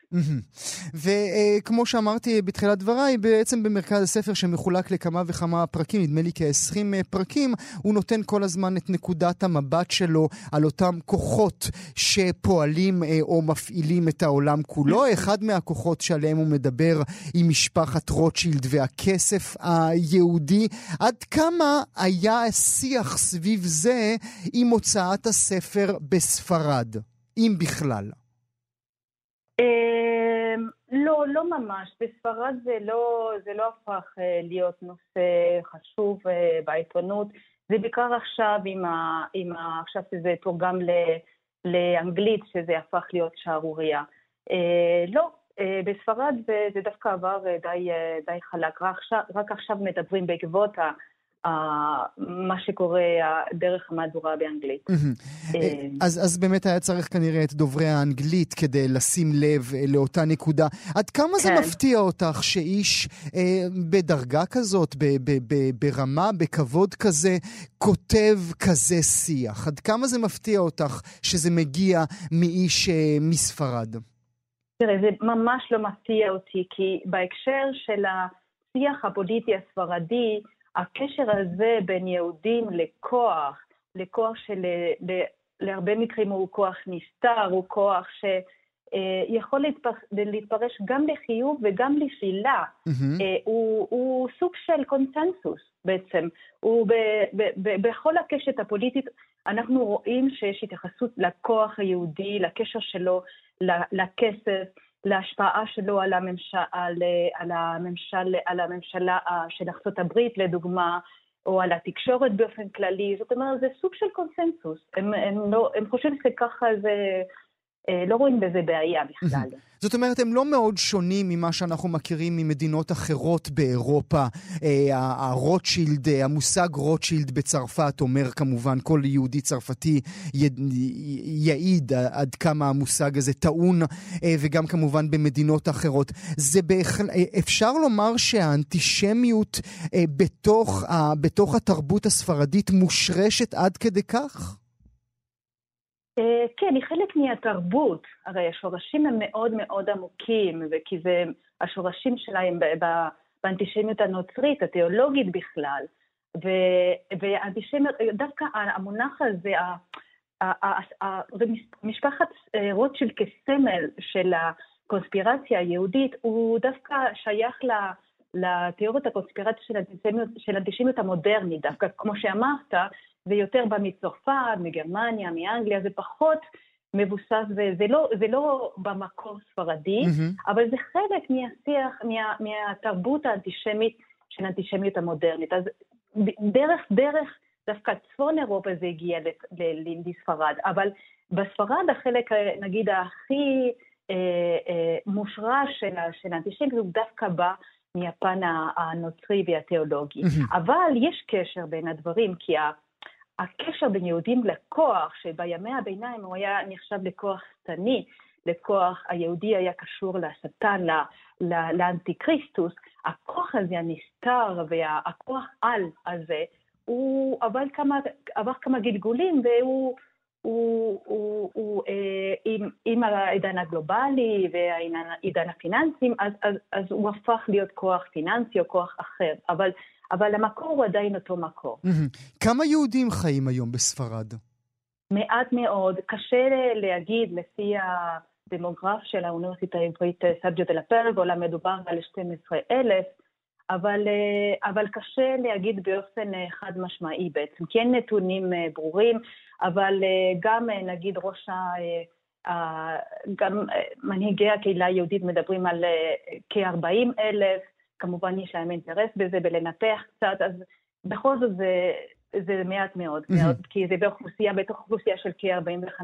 וכמו שאמרתי בתחילת דבריי, בעצם במרכז הספר שמחולק לכמה וכמה פרקים, נדמה לי כ-20 uh, פרקים, הוא נותן כל הזמן את נקודת המבט שלו על אותם כוחות שפועלים uh, או מפעילים את העולם כולו. אחד מהכוחות שעליהם הוא מדבר עם משפחת רוטשילד והכסף היהודי. עד כמה היה שיח סביב זה עם הוצאת הספר? הספר בספרד, אם בכלל? אמ, לא, לא ממש. בספרד זה לא, זה לא הפך אה, להיות נושא חשוב אה, בעיתונות. זה בעיקר עכשיו, עם ה, עם ה, עכשיו שזה תורגם לאנגלית, שזה הפך להיות שערורייה. אה, לא, בספרד זה, זה דווקא עבר די, די חלק. רק עכשיו, רק עכשיו מדברים בעקבות מה שקורה דרך המהדורה באנגלית. אה, אז, אז באמת היה צריך כנראה את דוברי האנגלית כדי לשים לב אה, לאותה נקודה. עד כמה זה כן. מפתיע אותך שאיש אה, בדרגה כזאת, ב, ב, ב, ברמה, בכבוד כזה, כותב כזה שיח? עד כמה זה מפתיע אותך שזה מגיע מאיש אה, מספרד? תראה, זה ממש לא מפתיע אותי, כי בהקשר של השיח הפוליטי הספרדי, הקשר הזה בין יהודים לכוח, לכוח של... להרבה מקרים הוא כוח נסתר, הוא כוח שיכול להתפרש גם לחיוב וגם לשלילה. Mm-hmm. הוא, הוא סוג של קונצנזוס בעצם. הוא ב, ב, ב, בכל הקשת הפוליטית, אנחנו רואים שיש התייחסות לכוח היהודי, לקשר שלו לכסף, להשפעה שלו על, הממשל, על, על, הממשל, על הממשלה של ארה"ב לדוגמה, או על התקשורת באופן כללי, זאת אומרת, זה סוג של קונסנזוס. הם, הם, לא, הם חושבים שככה זה, אה, לא רואים בזה בעיה בכלל. זאת אומרת, הם לא מאוד שונים ממה שאנחנו מכירים ממדינות אחרות באירופה. אה, הרוטשילד, אה, המושג רוטשילד בצרפת אומר כמובן, כל יהודי צרפתי יעיד עד כמה המושג הזה טעון, וגם כמובן במדינות אחרות. זה בהחל... אפשר לומר שהאנטישמיות בתוך, בתוך התרבות הספרדית מושרשת עד כדי כך? אה, כן, היא חלק מהתרבות. הרי השורשים הם מאוד מאוד עמוקים, וכי זה, השורשים שלהם באנטישמיות הנוצרית, התיאולוגית בכלל. והאנטישמיות, דווקא המונח הזה, משפחת אה, רוטשילד כסמל של הקונספירציה היהודית, הוא דווקא שייך לתיאוריות הקונספירציה של האנטישמיות המודרנית, דווקא כמו שאמרת, זה יותר בא מצרפת, מגרמניה, מאנגליה, זה פחות מבוסס, וזה לא, זה לא במקור ספרדי, mm-hmm. אבל זה חלק מהשיח, מה, מהתרבות האנטישמית של האנטישמיות המודרנית. אז דרך, דרך, דווקא צפון אירופה זה הגיע לספרד, אבל בספרד החלק, נגיד, הכי אה, אה, מושרש של, של האנטישמיות הוא דווקא בא מהפן הנוצרי והתיאולוגי. Mm-hmm. אבל יש קשר בין הדברים, כי הקשר בין יהודים לכוח, שבימי הביניים הוא היה נחשב לכוח שטני, לכוח היהודי היה קשור לשטן, לאנטי-כריסטוס, הכוח הזה הנסתר והכוח על הזה, הוא עבר כמה, עבר כמה גלגולים והוא הוא, הוא, הוא, אה, עם, עם העידן הגלובלי והעידן הפיננסים, אז, אז, אז הוא הפך להיות כוח פיננסי או כוח אחר, אבל אבל המקור הוא עדיין אותו מקור. כמה יהודים חיים היום בספרד? מעט מאוד. קשה להגיד לפי הדמוגרף של האוניברסיטה העברית סבג'ו דה לפרג, אולי מדובר על 12,000, אבל, אה, אבל קשה להגיד באופן אה, חד משמעי בעצם, כי אין נתונים אה, ברורים, אבל גם נגיד ראש ה... גם מנהיגי הקהילה היהודית מדברים על כ-40 אלף, כמובן יש להם אינטרס בזה, בלנתח קצת, אז בכל זאת זה, זה מעט מאוד, mm-hmm. מאוד, כי זה באוכלוסייה, בתוך אוכלוסייה של כ-45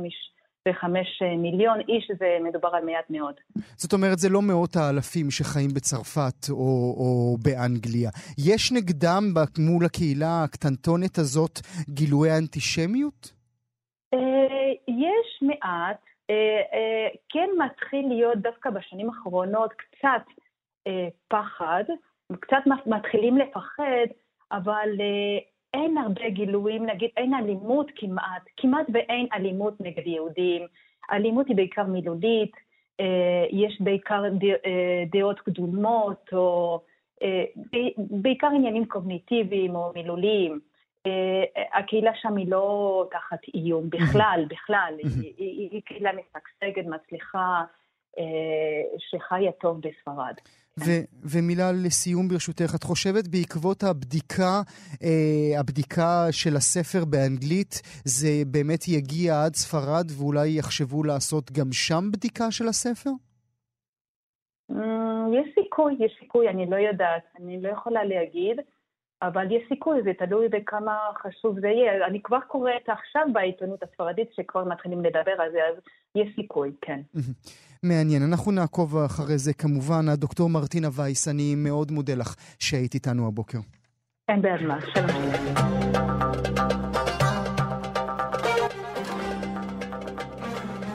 וחמש מיליון איש, זה מדובר על מעט מאוד. זאת אומרת, זה לא מאות האלפים שחיים בצרפת או, או באנגליה. יש נגדם מול הקהילה הקטנטונת הזאת גילויי אנטישמיות? אה, יש מעט. אה, אה, כן מתחיל להיות דווקא בשנים האחרונות קצת אה, פחד, קצת מתחילים לפחד, אבל אה, אין הרבה גילויים, נגיד אין אלימות כמעט, כמעט ואין אלימות נגד יהודים. אלימות היא בעיקר מילולית, אה, יש בעיקר דעות קדומות, או בעיקר עניינים קוגניטיביים או מילוליים. הקהילה שם היא לא תחת איום בכלל, בכלל, היא קהילה משגשגת, מצליחה, שחיה טוב בספרד. ו- ומילה לסיום ברשותך, את חושבת בעקבות הבדיקה, אה, הבדיקה של הספר באנגלית, זה באמת יגיע עד ספרד ואולי יחשבו לעשות גם שם בדיקה של הספר? Mm, יש סיכוי, יש סיכוי, אני לא יודעת, אני לא יכולה להגיד. אבל יש סיכוי, זה תלוי בכמה חשוב זה יהיה. אני כבר קוראת עכשיו בעיתונות הספרדית שכבר מתחילים לדבר על זה, אז יש סיכוי, כן. מעניין, אנחנו נעקוב אחרי זה כמובן. הדוקטור מרטינה וייס, אני מאוד מודה לך שהיית איתנו הבוקר. אין בעד מה, שלום.